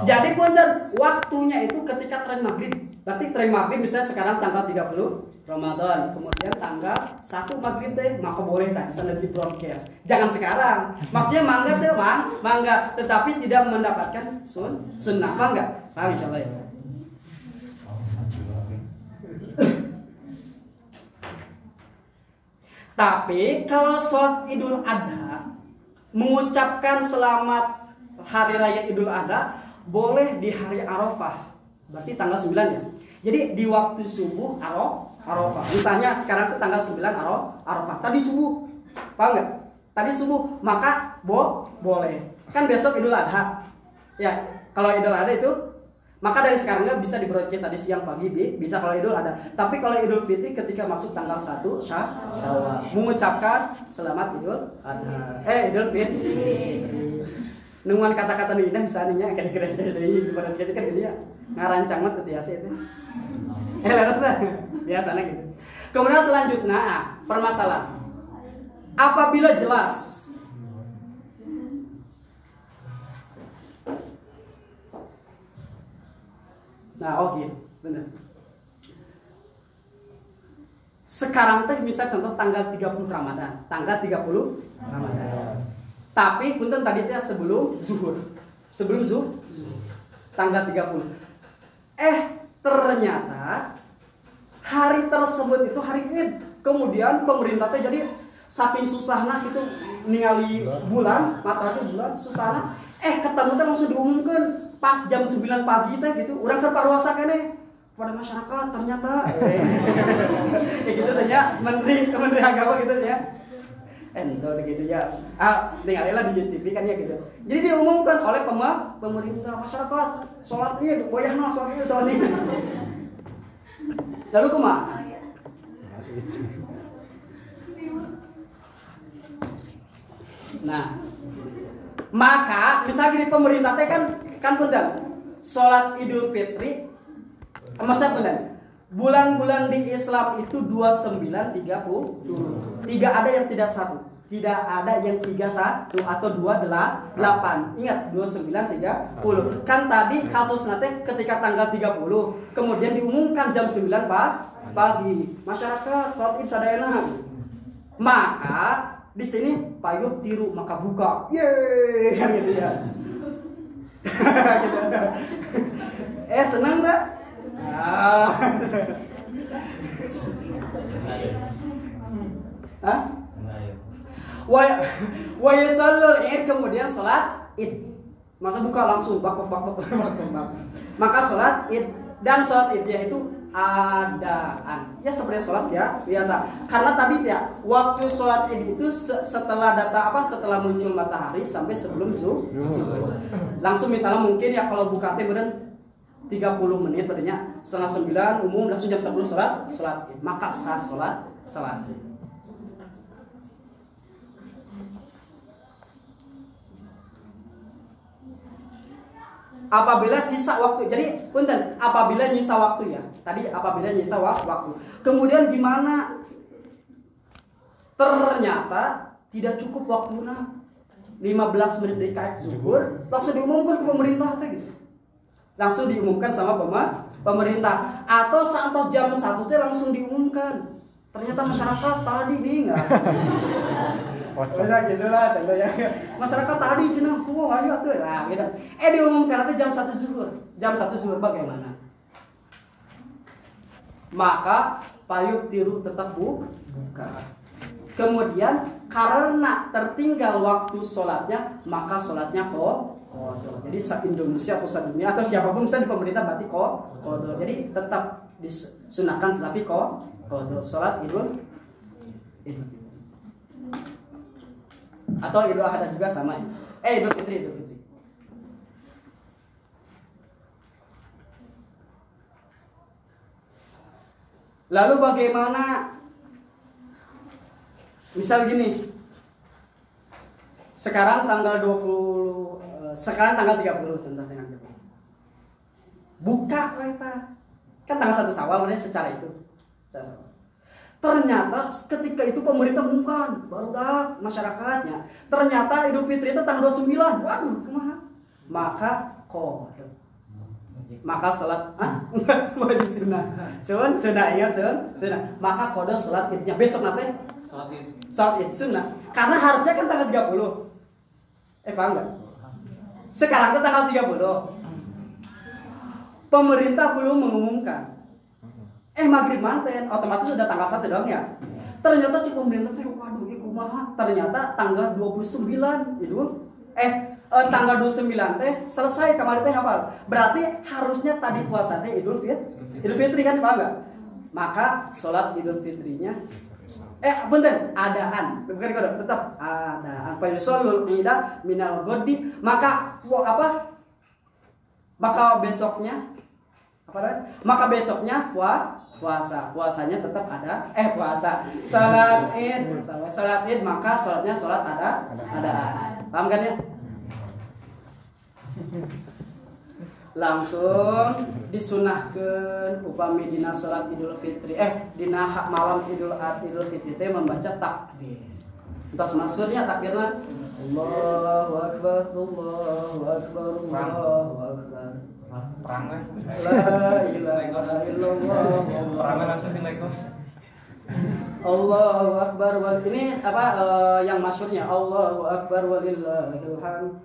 Jadi punten waktunya itu ketika tren maghrib. Berarti tren maghrib misalnya sekarang tanggal 30 Ramadan, kemudian tanggal 1 maghrib deh, maka boleh tak sana di broadcast. Jangan sekarang. Maksudnya mangga deh, mang, mangga, tetapi tidak mendapatkan sun sunnah, mangga. Paham insyaallah ya. Tapi kalau sholat Idul Adha mengucapkan selamat hari raya Idul Adha boleh di hari Arafah. Berarti tanggal 9 ya. Jadi di waktu subuh Arafah. Misalnya sekarang itu tanggal 9 Aro- Arafah. Tadi subuh. Paham nggak? Tadi subuh, maka bo boleh. Kan besok Idul Adha. Ya, kalau Idul Adha itu maka dari sekarang nggak bisa di broadcast tadi siang pagi bi, bisa kalau Idul ada. Tapi kalau Idul Fitri ketika masuk tanggal 1 Syah, Syawal mengucapkan selamat Idul Adha. Eh Idul Fitri. Nunguan kata-kata nu indah bisa nya kayak kira kira dari pada cerita kan gitu ya. Ngarancang mah teu tiasa itu. Eh leres dah. Biasanya gitu. Kemudian selanjutnya ah, permasalahan. Apabila jelas Nah, oh gitu, bener. Sekarang teh misal contoh tanggal 30 Ramadan, tanggal 30 Ramadan. Tapi punten tadi teh sebelum zuhur. Sebelum zuhur, tanggal 30. Eh, ternyata hari tersebut itu hari Id. Kemudian pemerintah teh jadi saking susahnya gitu ningali bulan, matahari bulan, susahnya eh ketemu teh langsung diumumkan pas jam 9 pagi teh gitu orang ke parwasa kene pada masyarakat ternyata ya gitu tanya menteri menteri agama gitu ya Endo gitu ya. Ah, tinggallah di TV kan ya gitu. Jadi diumumkan oleh pema, pemerintah masyarakat sholat id, goyahna sholat id, sholat id. Lalu kumaha? Nah, maka misalnya gini pemerintah teh kan kan punten. Sholat Idul Fitri maksudnya punten. Bulan-bulan di Islam itu 29 30 tiga ada yang tidak satu. Tidak ada yang tiga satu atau dua delapan. Ingat 29 30 kan tadi kasus nanti ketika tanggal 30 kemudian diumumkan jam 9 pak pagi. Masyarakat sholat id sadayana maka di sini payung tiru maka buka. Yeay kan gitu ya. eh senang tak ah. Hah? wa wa yusallul id kemudian sholat id maka buka langsung bak bak bak bak bak maka sholat id dan sholat idnya itu adaan ya seperti sholat ya biasa. Karena tadi ya waktu sholat itu se- setelah data apa setelah muncul matahari sampai sebelum zuhur. Langsung misalnya mungkin ya kalau buka bener 30 menit tadinya setengah sembilan umum langsung jam 10 sholat sholat maka sah sholat sholat id apabila sisa waktu. Jadi, punten, apabila nyisa waktu ya. Tadi apabila nyisa wa- waktu. Kemudian gimana? Ternyata tidak cukup waktunya 15 menit dari kait zuhur langsung diumumkan ke pemerintah gitu. Langsung diumumkan sama pemerintah atau saat jam 1 teh langsung diumumkan. Ternyata masyarakat tadi nih enggak Bisa gitu lah ya. Masyarakat tadi cenah, oh ayo tuh. Nah, gitu. Eh diumumkan nanti jam 1 zuhur. Jam 1 zuhur bagaimana? Maka payung tiru tetap bu buka. Kemudian karena tertinggal waktu sholatnya, maka sholatnya kok kodok. Jadi se Indonesia atau sedunia atau siapa pun bisa di pemerintah berarti kok. Jadi tetap disunahkan tetapi kok kodok. Sholat idul idul atau Idul Adha juga sama ya. Eh Idul Fitri, Idul Fitri. Lalu bagaimana misal gini. Sekarang tanggal 20 eh, sekarang tanggal 30 contoh 30. Buka kita. Kan tanggal 1 Syawal berarti secara itu. Secara Syawal. Ternyata ketika itu pemerintah mengumumkan baru dah masyarakatnya. Ternyata Idul Fitri itu tanggal 29. Waduh, kumaha? Maka kode. Maka salat ah wajib sunnah. Sun, sunnah ingat sun, sunnah. Maka kode salat idnya besok nanti Sholat id. salat id sunnah. Karena harusnya kan tanggal 30. Eh paham nggak? Sekarang itu tanggal 30. Pemerintah belum mengumumkan. Eh maghrib manten, otomatis sudah tanggal 1 dong ya. Ternyata cek pemerintah teh waduh ini kumaha. Ternyata tanggal 29 Idul eh eh, tanggal 29 teh selesai kemarin teh hafal. Berarti harusnya tadi puasa teh Idul Fitri. Idul Fitri kan paham nggak? Maka sholat Idul Fitrinya eh bener adaan bukan kode tetap adaan fa yusallul ida minal godi maka apa maka besoknya apa maka besoknya puas puasa. Puasanya tetap ada eh puasa. Salat id. Salat id maka salatnya salat ada ada paham kan ya? Langsung disunahkan upami dina salat idul fitri. Eh dina hak malam idul ad idul fitri teh membaca takbir. Entah maksudnya takbirnya Allahu akbar Allahu akbar Allahu akbar Perang? La ilaha illallah. Perangnya langsung di Legos. Allahu Akbar wal ini apa eh, yang masyurnya Allahu Akbar walillahil hamd.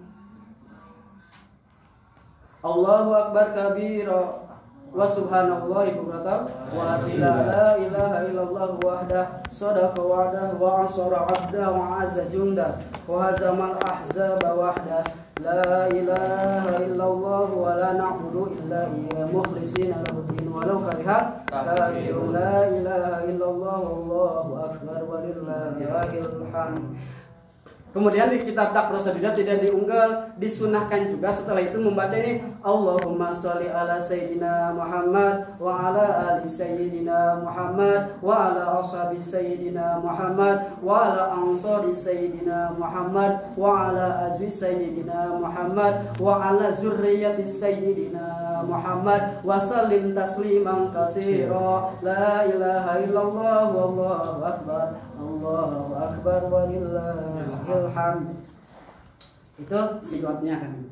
Allahu Akbar kabira. Wa subhanallahi bukratan. Wa asila la ilaha illallah wahdah. Sadaqa wa'dah wa ansara 'abda wa azza junda wa hazamal ahzaba wahdah la ilaha illallah wa la na'budu illa iyya mukhlisina lahu din walau kariha kafirun la ilaha illallah wallahu akbar walillahi walillahil hamd. Kemudian di kitab tak prosedur tidak diunggah, disunahkan juga setelah itu membaca ini Allahumma sholli ala sayyidina Muhammad wa ala ali sayyidina Muhammad wa ala ashabi sayyidina Muhammad wa ala ansari sayyidina Muhammad wa ala azwi sayyidina Muhammad wa ala zurriyyati sayyidina Muhammad wa sallim tasliman kasira la ilaha illallah wallahu akbar Allahu akbar walillahil hamd. Itu sigotnya kan.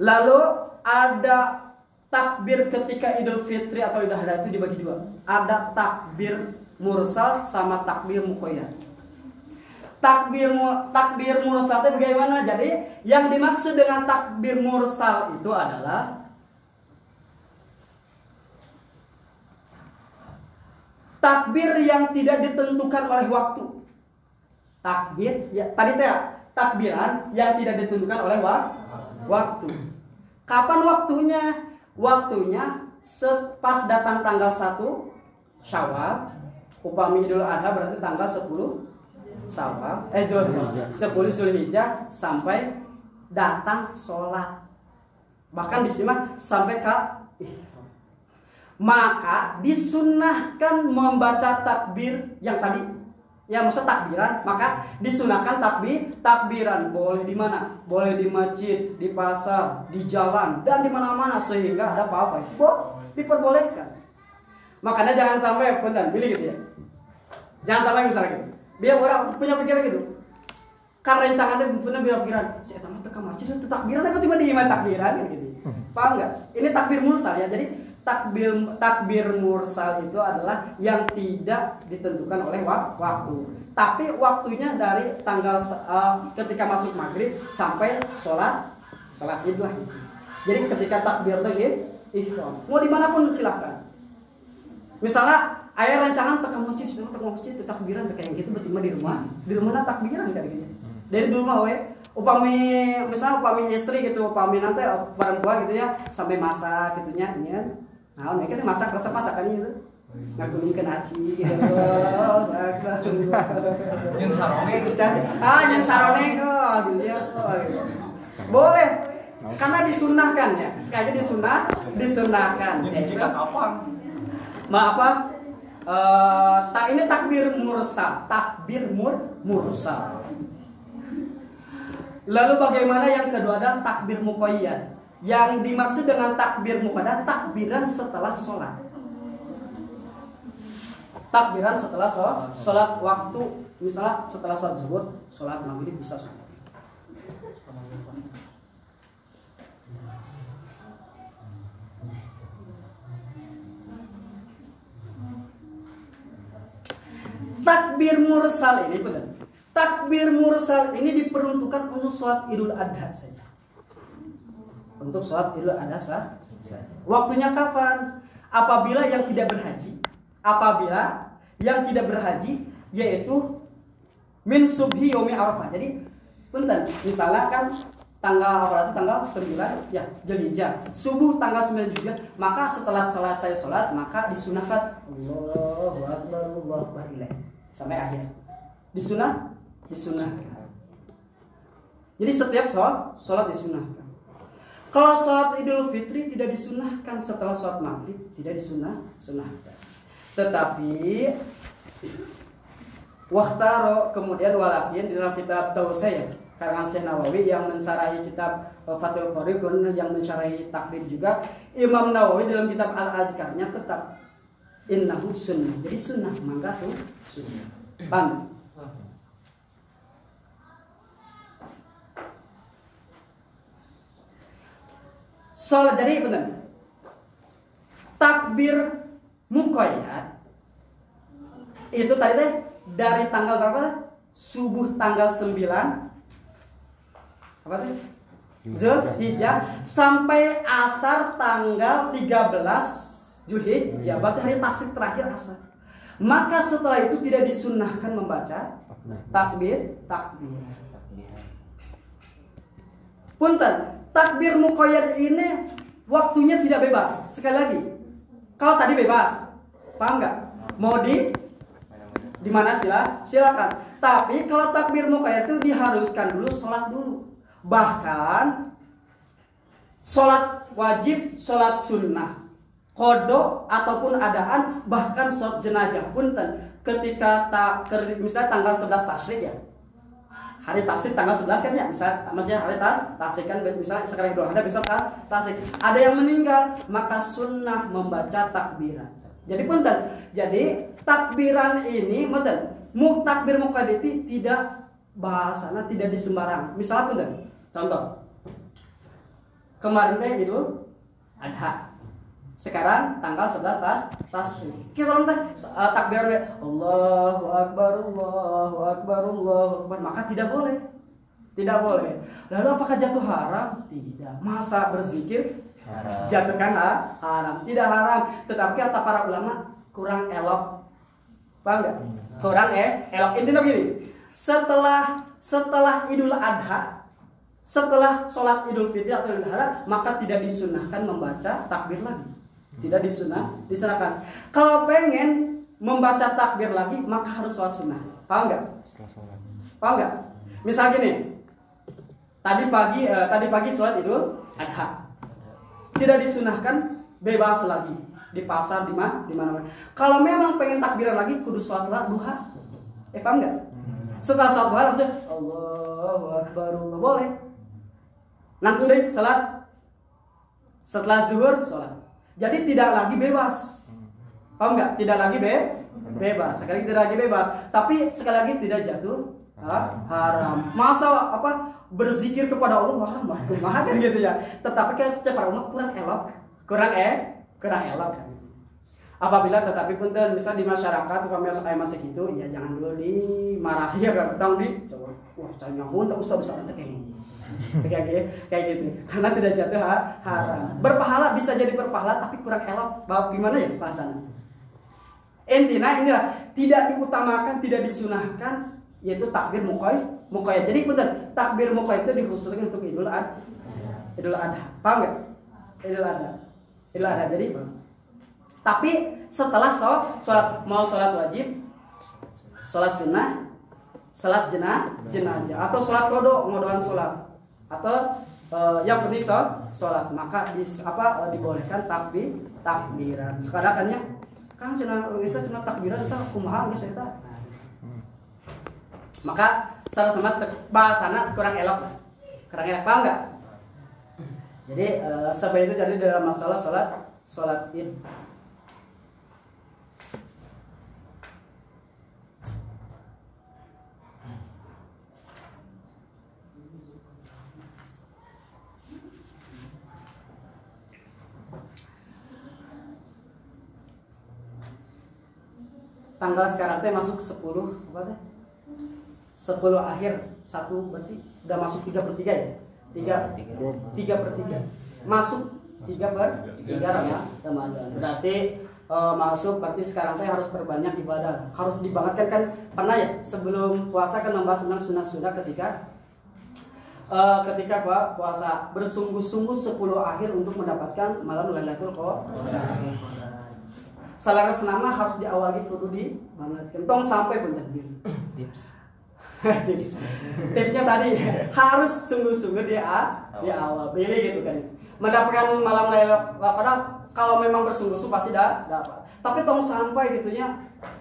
Lalu ada takbir ketika Idul Fitri atau Idul Adha itu dibagi dua. Ada takbir mursal sama takbir mukoyat takbir takbir mursal itu bagaimana? Jadi yang dimaksud dengan takbir mursal itu adalah takbir yang tidak ditentukan oleh waktu. Takbir ya tadi teh takbiran yang tidak ditentukan oleh wa- waktu. Kapan waktunya? Waktunya sepas datang tanggal 1 Syawal. Upami Idul Adha berarti tanggal 10 Syawal. Eh Zul, 10 Zulhijjah sampai datang sholat. Bahkan disimak sampai ke maka disunahkan membaca takbir yang tadi. Ya maksud takbiran maka disunahkan takbir takbiran boleh di mana? Boleh di masjid di pasar di jalan dan di mana-mana sehingga ada apa-apa. Itu kok diperbolehkan. Makanya jangan sampai benar pilih gitu ya. Jangan sampai misalnya gitu. Biar orang punya pikiran gitu. Karena rencangannya bener biar pikiran saya tamat ke masjid itu takbiran apa tiba di takbiran? Gitu. Paham nggak? Ini takbir mursal ya. Jadi takbir takbir mursal itu adalah yang tidak ditentukan oleh wak- waktu. Tapi waktunya dari tanggal eh, ketika masuk maghrib sampai sholat sholat id lah. Jadi ketika takbir itu gitu, ihram mau di mana pun silahkan misalnya ayah rancangan tekan masjid sedang tekan masjid takbiran tekan yang gitu berarti mah di rumah. Di rumah nah takbiran kayak gitu. Dari di rumah we. Upami misalnya upami istri gitu upami nanti eh, perempuan gitu ya sampai masak gitu nya nya nah mereka tuh masak resep masakannya itu ngagulungkeun aci gitu Yang sarongnya ah yang sarone oh gitu ya oh, gitu. boleh karena disunahkan ya sekali disunah disunahkan ya, jika itu. kapan? Ma apa? Eh, tak ini takbir mursal, takbir mur mursal. Lalu bagaimana yang kedua adalah takbir muqayyad. Yang dimaksud dengan takbir muqayyad takbiran setelah sholat. Takbiran setelah sholat, sholat waktu misalnya setelah sholat zuhur, sholat maghrib bisa sholat. Takbir mursal ini benar. Takbir mursal ini diperuntukkan untuk sholat Idul Adha saja. Untuk sholat Idul Adha sah-. Waktunya kapan? Apabila yang tidak berhaji, apabila yang tidak berhaji yaitu min subhi yaumi arafah. Jadi punten, misalnya kan tanggal apa itu tanggal 9 ya Zulhijjah. Subuh tanggal 9 Zulhijjah, maka setelah selesai sholat maka disunahkan Allahu akbar sampai akhir. Disunah disunahkan. Jadi setiap sholat sholat disunahkan. Kalau sholat Idul Fitri tidak disunahkan setelah sholat maghrib tidak disunah sunahkan. Tetapi Waktaro kemudian walakin di dalam kitab saya karangan Syekh Nawawi yang mencarahi kitab eh, Fathul Qori kemudian yang mencarahi takrib juga Imam Nawawi dalam kitab Al Azkarnya tetap innahu sunnah. Jadi sunnah mangga su sunnah. Paham Sholat jadi benar takbir mukoyat itu tadi teh dari tanggal berapa? Subuh tanggal 9 apa teh? Zulhijjah sampai asar tanggal 13 Zulhijjah berarti hari tasrik terakhir asar. Maka setelah itu tidak disunahkan membaca takbir takbir. Punten, takbir mukoyat ini waktunya tidak bebas. Sekali lagi, kalau tadi bebas, paham nggak? Mau di di mana sila silakan. Tapi kalau takbir muka itu diharuskan dulu sholat dulu. Bahkan sholat wajib, sholat sunnah, kodo ataupun adaan, bahkan sholat jenazah pun ketika tak misalnya tanggal 11 tasrik ya. Hari tasrik tanggal 11 kan ya, misalnya maksudnya hari tas tasrik kan misalnya sekarang dua ada besok tas tasrik. Ada yang meninggal, maka sunnah membaca takbiran. Jadi punten. Jadi takbiran ini punten. Muk takbir mukaditi tidak bahasana tidak disembarang. Misalnya punten. Contoh. Kemarin teh Idul Adha. Sekarang tanggal 11 tas tas kita orang teh uh, takbiran teh, Allahu akbar Allahu akbar Allahu akbar maka tidak boleh. Tidak boleh. Lalu apakah jatuh haram? Tidak. Masa berzikir Haram. jatuhkan ha? haram tidak haram tetapi kata para ulama kurang elok paham nggak kurang eh elok intinya begini setelah setelah idul adha setelah sholat idul fitri atau idul adha maka tidak disunahkan membaca takbir lagi tidak disunah disunahkan kalau pengen membaca takbir lagi maka harus sholat sunnah. Paham nggak? Paham nggak? Misal gini tadi pagi eh, tadi pagi sholat idul adha. Tidak disunahkan bebas lagi. Di pasar di mana di mana kalau memang pengen takbiran lagi kudu sholat lah duha. Eh paham nggak? Setelah sholat duha langsung Allahu Akbar Allah boleh. Nanti deh sholat. Setelah zuhur sholat jadi tidak lagi bebas. Paham nggak? Tidak lagi be bebas. Sekali lagi tidak lagi bebas. Tapi sekali lagi tidak jatuh. Ha- haram. Masa apa? Berzikir kepada Allah haram kumaha kan gitu ya. Tetapi para ulama kurang elok. Kurang eh? Kurang elok kan apabila tetapi punten misal di masyarakat kami kayak masih gitu ya jangan dulu dimarahi ya kan tang di wah canya pun tak usah besar kayak kayak gitu kayak gitu. Karena tidak jatuh ha- haram. Berpahala bisa jadi berpahala tapi kurang elok. Bah- gimana ya bahasanya intinya inilah tidak diutamakan tidak disunahkan yaitu takbir mukoy mukoy jadi bener takbir mukoy itu dikhususkan untuk idul ad idul adha. Paham nggak? Idul adha. Idul adha jadi tapi setelah sholat sholat mau sholat wajib sholat sunnah sholat jenah jenazah atau sholat kodo ngodohan sholat atau eh, yang penting sholat sholat. Maka di apa eh, dibolehkan takbir takbiran. Sekarang kan ya? Kang cina itu cina takbiran itu kumaha geus eta? Maka secara sama bahasana kurang elok. Kurang elok paham nggak? Jadi eh, seperti itu jadi dalam masalah sholat sholat id tanggal sekarang teh masuk 10 apa teh? 10 akhir satu berarti udah masuk 3 per 3 ya? 3 3 per 3 masuk 3 per 3 Ramadan. Berarti eh, masuk berarti sekarang teh harus perbanyak ibadah. Harus dibangetkan kan? Pernah ya? Sebelum puasa kan membahas tentang sunnah-sunnah ketika eh, ketika apa puasa. Bersungguh-sungguh 10 akhir untuk mendapatkan malam Lailatul Qadar Salaras nama harus diawali kudu di banget. Tong sampai pun takbir Tips. tips. Tipsnya tadi harus sungguh-sungguh di a- di awal. pilih gitu kan. Mendapatkan malam Lailatul Qadar kalau memang bersungguh-sungguh pasti dah dapat. Tapi tong sampai gitunya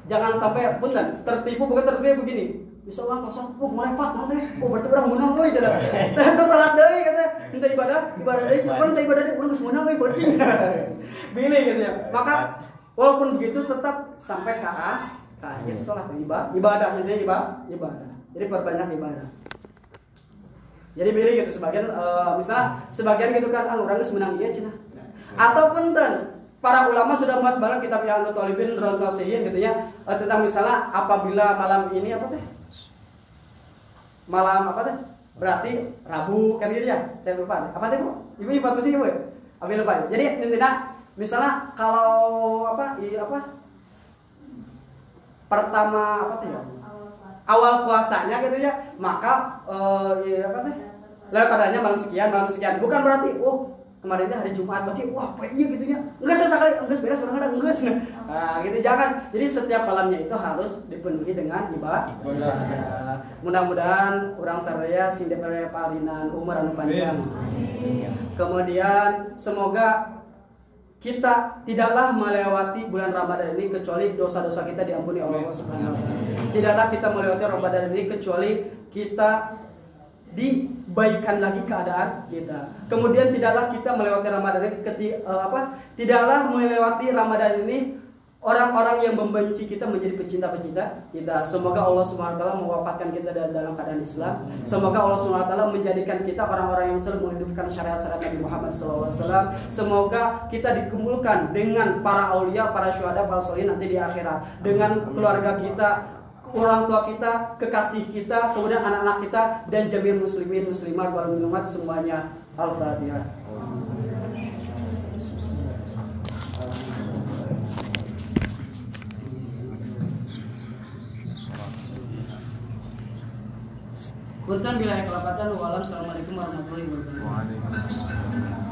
jangan sampai punten tertipu. Bukan tertipu begini. Bisa orang kosong, oh mulai pat nanti, oh berarti orang menang gue jalan, itu salat deh kata, minta ibadah, ibadah cuman minta ibadah deh, udah menang gue berarti, pilih gitu ya, maka walaupun begitu tetap sampai ke akhir sholat ibadah, ibadah ibadah, ibadah, jadi perbanyak ibadah. Jadi pilih gitu sebagian eh, misalnya sebagian gitu kan ah orang menang iya cina. Ataupun ten para ulama sudah membahas banget kitab yang Tolibin Rontosihin gitu ya eh, tentang misalnya apabila malam ini apa teh? Malam apa teh? Berarti Rabu kan gitu ya. Saya lupa. Apa teh, Bu? Ibu ibu apa sih, Bu? Abi lupa. Jadi intinya misalnya kalau apa? Iya apa? Pertama apa teh ya? awal puasanya gitu ya maka eh, ya apa teh lalu kadarnya malam sekian malam sekian. Bukan berarti oh kemarin teh hari Jumat berarti wah apa iya gitu nya enggak saya sekali enggak beres orang ada enggak nah gitu jangan. Jadi setiap malamnya itu harus dipenuhi dengan ibadah. Mudah-mudahan orang saraya sing dipere parinan umur anu panjang. Kemudian semoga kita tidaklah melewati bulan Ramadan ini kecuali dosa-dosa kita diampuni oleh Allah Subhanahu wa taala. Tidaklah kita melewati Ramadan ini kecuali kita dibaikan lagi keadaan kita. Kemudian tidaklah kita melewati Ramadan ini keti, uh, apa? Tidaklah melewati Ramadan ini orang-orang yang membenci kita menjadi pecinta-pecinta kita. Semoga Allah Subhanahu wa taala mewafatkan kita dalam keadaan Islam. Semoga Allah Subhanahu wa taala menjadikan kita orang-orang yang selalu menghidupkan syariat-syariat Nabi Muhammad SAW. Semoga kita dikumpulkan dengan para aulia, para syuhada, para solih nanti di akhirat. Dengan keluarga kita, orang tua kita, kekasih kita, kemudian anak-anak kita dan jamil muslimin muslimat wal muslimat semuanya. Al-Fatihah. Punten bila kelapatan walam assalamualaikum warahmatullahi wabarakatuh. Waalaikumsalam.